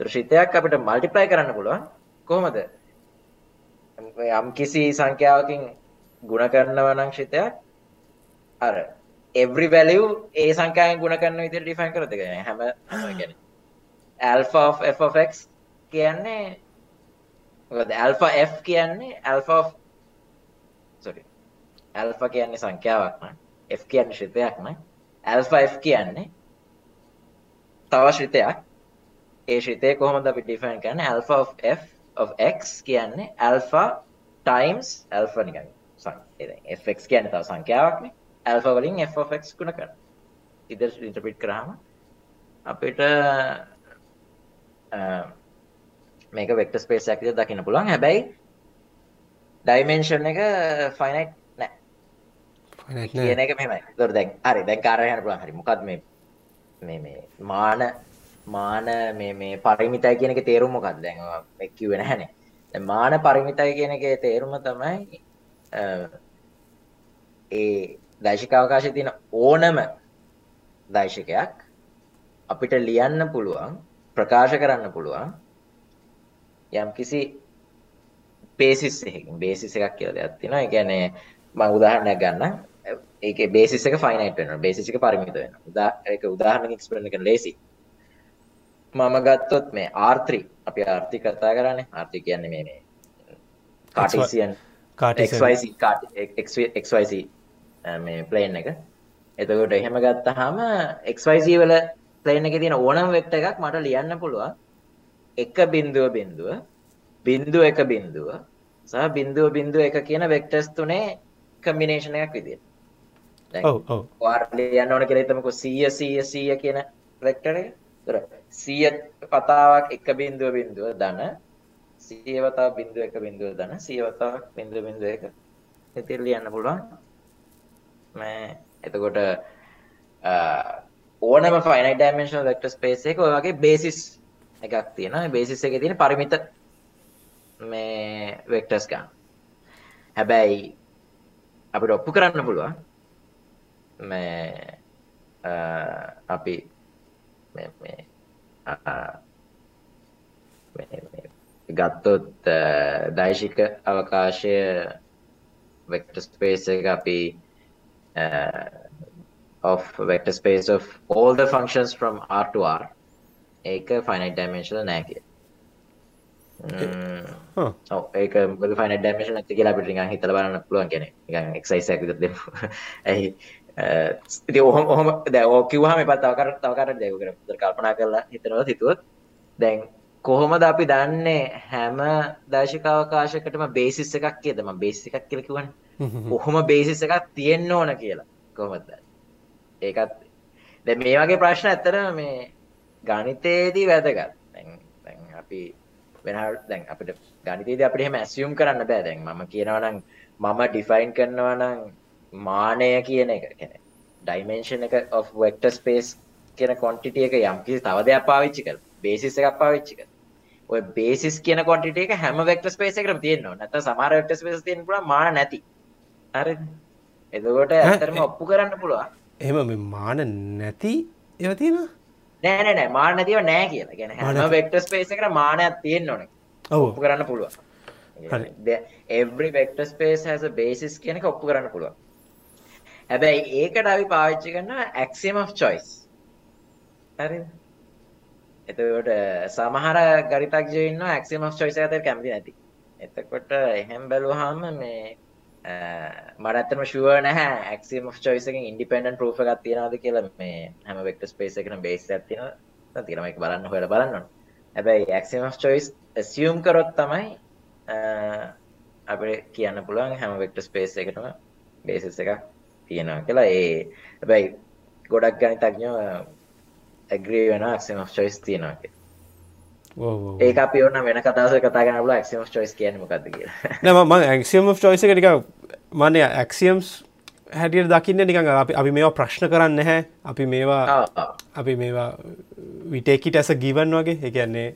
ඒතර ශ්‍රිතයක් අපිට මල්ටිප්ලයි කරන්න පුළුවන් කොහොමද? යම් කිසි සංඛ්‍යාවකින් ගුණ කරනවා නංශිතයක් අර එවරි වැලිව් ඒ සංකාය ගුණ කරන්න විදි ඩිෆන් කරතික හැම ගැන ඇල්ෆෆක් කියන්නේ ඇල්ෆා F කියන්නේ ඇල්ෆෝ ඇල්ෆ කියන්නේ සංඛ්‍යාවක්න F කියන්න ශිතයක්න ඇල්ෆා F කියන්නේ තව ශිතයක් ඒ ශිතය කොහොමද අපි ඩිෆන් කරන්න? ඇල්ෆා F of X කියන්නේ ඇල්ෆා ටයිම්ස් ඇල්ෆනිකන්න fx කියන්නේ තව සංඛ්‍යාවක්නේ alpha වලින් f of x ගුණ කරනවා. ඉතින් ඉන්ටර්ප්‍රීට් කරාම අපිට මේක වෙක්ටර් ස්පේස් විදිහට දකින්න පුළුවන්. හැබැයි ඩයිමෙන්ෂන් එක ෆයිනයිට් නෑ. කියන එක මෙහෙමයි. ඒතකොට දැන් හරි දැන් කාර්යය යන්න පුළුවන්. හරි. මොකද්ද මේ මේ මේ මාන මාන මේ මේ පරිමිතයි කියන එකේ තේරුම මොකක්ද? දැන් නැහනේ. දැන් මාන පරිමිතයි කියන එකේ තේරුම තමයි ඒ දෛශික අවකාශයේ තියෙන ඕනම දෛශිකයක් අපිට ලියන්න පුළුවන් ප්‍රකාශ කරන්න පුළුවන් යම් කිසි බේසිස් එකකින් බේසිස් එකක් කියලා දෙයක් තියෙනවා. ඒ කියන්නේ මම උදාහරණයක් ගන්නම්. ඒකේ බේසිස් එක ෆයිනයිට් වෙනවා. බේසිස් එක පරිමිත වෙනවා. උදා ඒක උදාහරණකින් එක්ස්ප්ලেইন කරන්න ලේසි. මම ගත්තොත් මේ R3 අපි R3 කතා කරන්නේ. R3 කියන්නේ මේ මේ කාටීසියන් XYZ XYZ මේ ප්ලේන් එක. එතකොට එහෙම ගත්තාම XYZ වල ප්ලේන් එකේ තියෙන ඕනම වෙක්ටර් එකක් මට ලියන්න පුළුවන්. එක බිඳුව බිඳුව බිඳුව එක බිඳුව සහ බිඳුව බිඳුව එක කියන වෙක්ටර්ස් තුනේ කම්බිනේෂන් එකක් විදියට. දැන් ඔව් ඔව් ඔයාලා ලියන්න ඕන කියලා හිතමුකෝ 100 100 100 කියන වෙක්ටර්. ඒතර 100 වතාවක් එක බිඳුව බිඳුව ධන 100 වතාවක් බිඳුව එක බිඳුව ධන 100 වතාවක් බිඳුව බිඳුව එක ඉතින් ලියන්න පුළුවන්. මේ එතකොට ඕනම ෆයිනයිට් ඩයිමෙන්ෂනල් වෙක්ටර් ස්පේස් එක ඔය වගේ බේසිස් එකක් තියෙනවා. බේසිස් එකේ තියෙන පරිමිත මේ වෙක්ටර්ස් ගන්න. හැබැයි අපිට ඔප්පු කරන්න පුළුවන් මේ අපි ගත්තොත් දෛශික අවකාශය වෙක්ටර් ස්පේස් එක අපි of vector space of all the functions from R to R ඒක finite dimensional නෑ කිය. ඔව් ඒක මොකද finite dimensional නැති කියලා අපිට නිකන් හිතලා බලන්න පුළුවන් කියන්නේ. නිකන් exercise එකක් විතර දෙමු. ඇයි ඉතින් ඔහොම ඔහොම දැන් ඔය කිව්වහම එපා තව කර තව කර දෙයක් කරමු. කල්පනා කරලා හිතනවත් හිතුවොත් දැන් කොහොමද අපි දන්නේ හැම දර්ශක අවකාශයකටම බේසිස් එකක් කියද මම බේසිස් එකක් කියලා කිව්වනේ. කොහොම බේසිස් එකක් තියෙන්න ඕන කියලා. කොහොමද? ඒකත් දැන් මේ වගේ ප්‍රශ්න ඇත්තටම මේ ගණිතයේදී වැදගත්. අපි වෙන දැන් අපිට ගණිතයේදී අපිට එහෙම ඇසියුම් කරන්න බෑ. දැන් මම කියනවා නම් මම ඩිෆයින් කරනවා නම් මානය කියන එක කියන්නේ ඩයිමෙන්ෂන් එක of vector space කියන quantity එක යම් කිසි තව දෙයක් පාවිච්චි කරලා බේසිස් එකක් පාවිච්චි කරලා ඔය බේසිස් කියන quantity එක හැම space එකකටම තියෙන්න ඕන. නැත්නම් සමහර vector spaces තියෙන්න පුළුවන් මාන නැති. හරිද? එතකොට ඇත්තටම ඔප්පු කරන්න පුළුවන්. එහෙම මේ මාන නැති ඒවා තියෙනවා? නෑ නෑ නෑ මාන නැතිව නෑ කියලා. කියන්නේ හැම vector space එකකට මානයක් තියෙන්න ඕනේ. ඔව්. ඔප්පු කරන්න පුළුවන්. හරි. every vector space has a basis කියන එක ඔප්පු කරන්න පුළුවන්. හැබැයි ඒකට අපි පාවිච්චි කරන axiom of choice. හරිද? එතකොට සමහර ගරිතක්ජයන්න ඇක්සිම චොයිස ඇත කැමති නැති. එතකොට එහෙම බැලුවහම මේ මට ඇත්තම ශුව නැහැ ඇක්සිම චොයිසක ඉන්ඩිපෙන්ඩන් ප්‍රූෆ එකක් තියෙනවාද කියලා මේ හැම වෙක්ට ස්පේස එකන බේස් ඇතින තිරම එක බලන්න හොල බලන්න හැබැයි ඇක්සිම චොයිස් ඇසියම් කරොත් තමයි අපට කියන්න පුළුවන් හැම වෙක්ට ස්පේස් එකටම බේසිස් එකක් තියෙනවා කියලා. ඒ හැබැයි ගොඩක් ගනි තක්ඥෝ ඇග්‍රී වෙන ඇක්සිම චොයිස් තියෙනවා ඒ අපි ඔන්න වෙන කතාස කතා ගනල ඇක්සිම චොයිස් කියන මොකක්ද කියලා. නම ඇක්සියම් චොයිස ටික මනය ඇක්සියම්ස් හැටියට දකින්න නිකඟ අපි අපි මේවා ප්‍රශ්න කරන්න හැ අපි මේවා අපි මේවා විටේකිට ඇස ගිවන් වගේ. එකන්නේ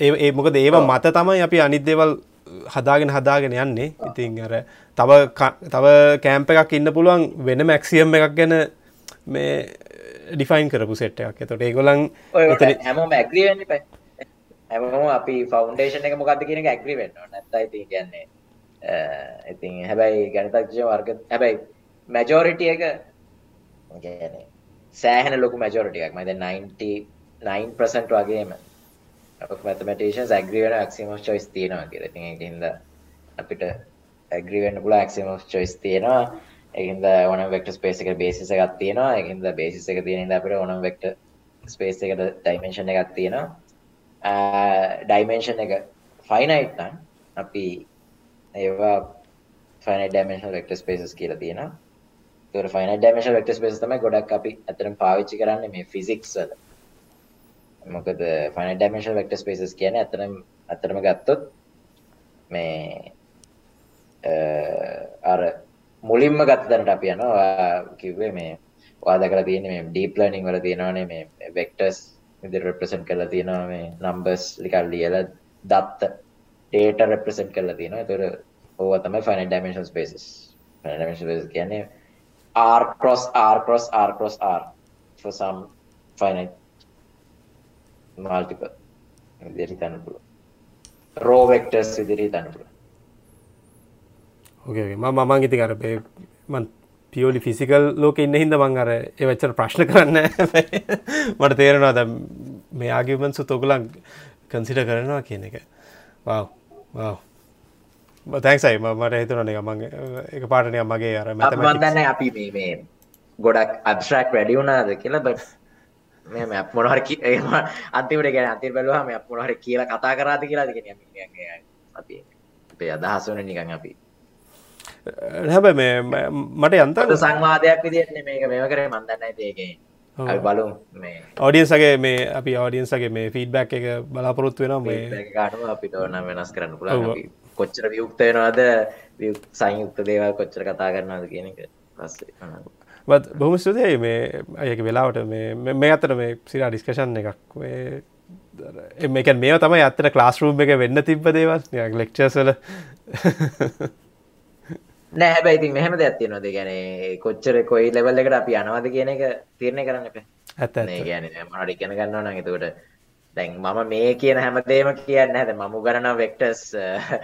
ඒ මොකද ඒවා මත තමයි අපි අනිත්දේවල් හදාගෙන හදාගෙන යන්නේ. ඉතින් අර තව තව කෑම්ප එකක් ඉන්න පුළුවන් වෙන මැක්සියම් එකක් ගැන මේ ඩිෆයින් කරපු සෙට්ටයක් එතොට ඒගොලන් හැම ඇග්‍රිවෙන්න හැම අපි ෆෞන්ඩේෂන එක මොකක්ද කියන ඇග්‍රිවෙන්න නැත්තයි ති කියන්නේ ඉතින් හැබැයි ගැනතක්ෂ වර්ග හැබැයි මැජෝරිටිය එක සෑහන ලොකු මැජෝරිටියක් මද 99% වගේම මැතමටේෂන් ඇග්‍රිවෙන ක්සිම චොයිස් තියෙනවා කියර ති හිද අපිට ඇග්‍රිවෙන්න පුල ක්සිම චොයිස් තියෙනවා එහින්ද ඕන වෙක්ට ස්පේස එක බේසිස එකක් තියෙනවා. එහින්ද බේසිස එක තියෙන අපිට ඕනම් වෙක්ට ස්පේස් එකට ඩයිමේශන් එකක් තියෙනවා. ඩයිමේෂන් එක ෆයිනයිට්නම් අපි ඒවා ෆයින ඩමේශන් වෙක්ට ස්පේසස් කියලා තියෙනවා. තුර ෆයින ඩමේශන් වෙක්ට ස්පේස් තමයි ගොඩක් අපි අතරම් පාවිච්චි කරන්න මේ ෆිසික්ස් වල. මොකද ෆයින ඩමේශන් වෙක්ට ස්පේසස් කියන ඇතරම් අතරම ගත්තොත් මේ අර මුලින්ම ගත්තදනට අප යනවා. කිව්වේ මේ වාද කර තියෙන මේ ඩීප් ලර්නින් වල තියෙනවානේ මේ වෙක්ටර්ස් විදිහට රෙප්‍රසන්ට් කරලා තියෙනවා මේ නම්බර්ස් ලිකල් ලියලා දත්ත ඩේටා රෙප්‍රසන්ට් කරලා තියෙනවා. ඒතර ඕවා තමයි finite dimension spaces finite dimension spaces කියන්නේ r cross r cross r cross r for some finite multiple. විදිහට හිතන්න පුළුවන්. Raw vectors විදිහට හිතන්න පුළුවන්. ඕකේ ම මං ඉති මන් පියෝලි ෆිසිකල් ලෝක ඉන්න හිද මං අර එවච්චර ප්‍රශ්න කරන්න මට තේරෙනවා ද මේ ආගිමන්සු තොගලන් කන්සිට කරනවා කියන එක. වව් තැක්සයි මට හිතුරන එක මං එක පාටනය මගේ අර මතමදන්න අපි මේ ගොඩක් අබස්ට්‍රක් වැඩි වුණාද කියලා බ මෙම මොනහර අන්තිමට ගැන අන්තිර බැලවා මේ මොනහර කියලා කතා කරාද කියලා දෙගෙන අපි අපේ අදහස් වන නිකන් අපි හැබ මේ මට යන්ත සංවාදයක් විදින්නේ මේක මේව කර මන්දන්න ඒකේ බලු ඔඩියන්සගේ මේ. අපි ඔඩියන්සගේ මේ ෆීඩබැක් එක බලාපොරොත්තු වෙන මේ. ගානු අපිට ඕන වෙනස් කරන්න පුළ කොච්චර වියුක්තයනවාද සංයුක්ත දේවල් කොච්චර කතා කරනවාද කියන එක පස්සේ බොහම ස්තුතියි. මේ අයක වෙලාවට මේ අතර මේ සිරා ඩිස්කෂන් එකක්? මේක මේ තමයි අත්තර ක්ලාස්රූම් එක වෙන්න තිබ්බ දේවල්. ලෙක්චර්සල නෑ හැබැයි ඉතින් මෙහෙම දෙයක් තියෙනවද කියන්නේ කොච්චර කොයි ලෙවල් එකට අපි යනවද කියන එක තීරණය කරන්න එපා. ඇත්ත ඇත්ත. මේ කියන්නේ මොනවද ඉගෙන ගන්නවා නම් එතකොට දැන් මම මේ කියන හැමදේම කියන්නේ නැහැ. මම උගන්වන වෙක්ටර්ස්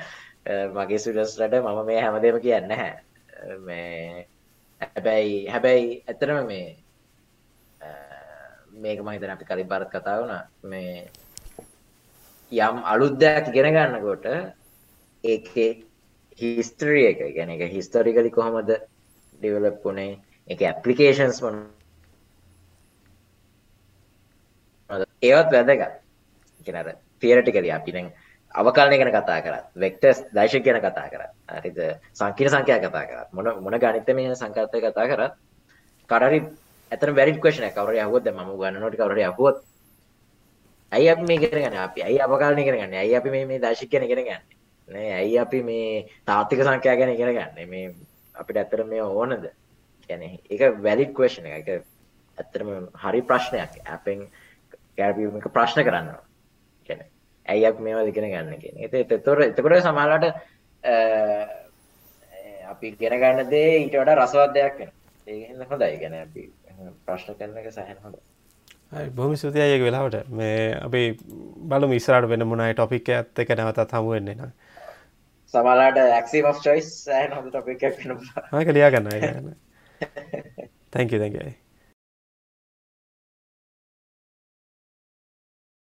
මගේ ස්ටුඩන්ට්ස්ලට මම මේ හැමදේම කියන්නේ නැහැ. මේ හැබැයි හැබැයි ඇත්තටම මේ මේක මම හිතන්නේ අපි කලින් පාරත් කතා වුණා. මේ යම් අලුත් දෙයක් ඉගෙන ගන්නකොට ඒකේ හිස්ටරිය එක. ගැන එක හිස්තරිකලි කොහොමද ඩිවලප් වුණේ එක ඇපලිකේෂන්ස් මොන ඒවත් වැදගත්. කෙනර තියරටිකල අපි දැන් අවකාලනය ගැන කතා කරත් වෙක්ටස් දයිශ ගැන කතා කරත් හරිද සංකීර සංඛ්‍යා කතා කරත් මොන මොන ගනිත මේ සංකර්තය කතා කරත් කරරි ඇතන වැරි කෂන කවර යහොත් ම ගන්නනොට කවර යහොත් ඇයි අප මේ කරගන්න අපි ඇයි අවකාලනය කරගන්න ඇයි අපි මේ දශික් කියන ගෙන ගන්න? නේ ඇයි අපි මේ තාත්තික සංඛ්‍යා ගැන ඉගෙන ගන්න? මේ අපිට ඇත්තට මේ ඕනද? කියන්නේ ඒක වැලිඩ් ක්වෙස්චන් එක ඒක ඇත්තටම හරි ප්‍රශ්නයක්. අපෙන් කැරපියුම් එක ප්‍රශ්න කරනවා කියන්නේ ඇයි අපි මේවා ඉගෙන ගන්න කියන එක ඒතකොට එතකොට සමහරවිට අපි ඉගෙන ගන්න දේ ඊට වඩා රසවත් දෙයක් වෙනවා. ඒක හින්දා හොඳයි. කියන්නේ අපි ප්‍රශ්න කරන එක සෑහෙන හොඳයි. බොහම ස්තුතියි වෙලාවට. මේ අපි බලමු ඉස්සරහට වෙන මොනයි ටොපික් එකත් එක නැවතත් හමු වෙන්නේ නැහැ සමලාට ඇක්සිම් of චොයිස් හොඳ ටොපික් එකක් වෙනවා. ආක ලියා ගන්න තැංක තැන්කයි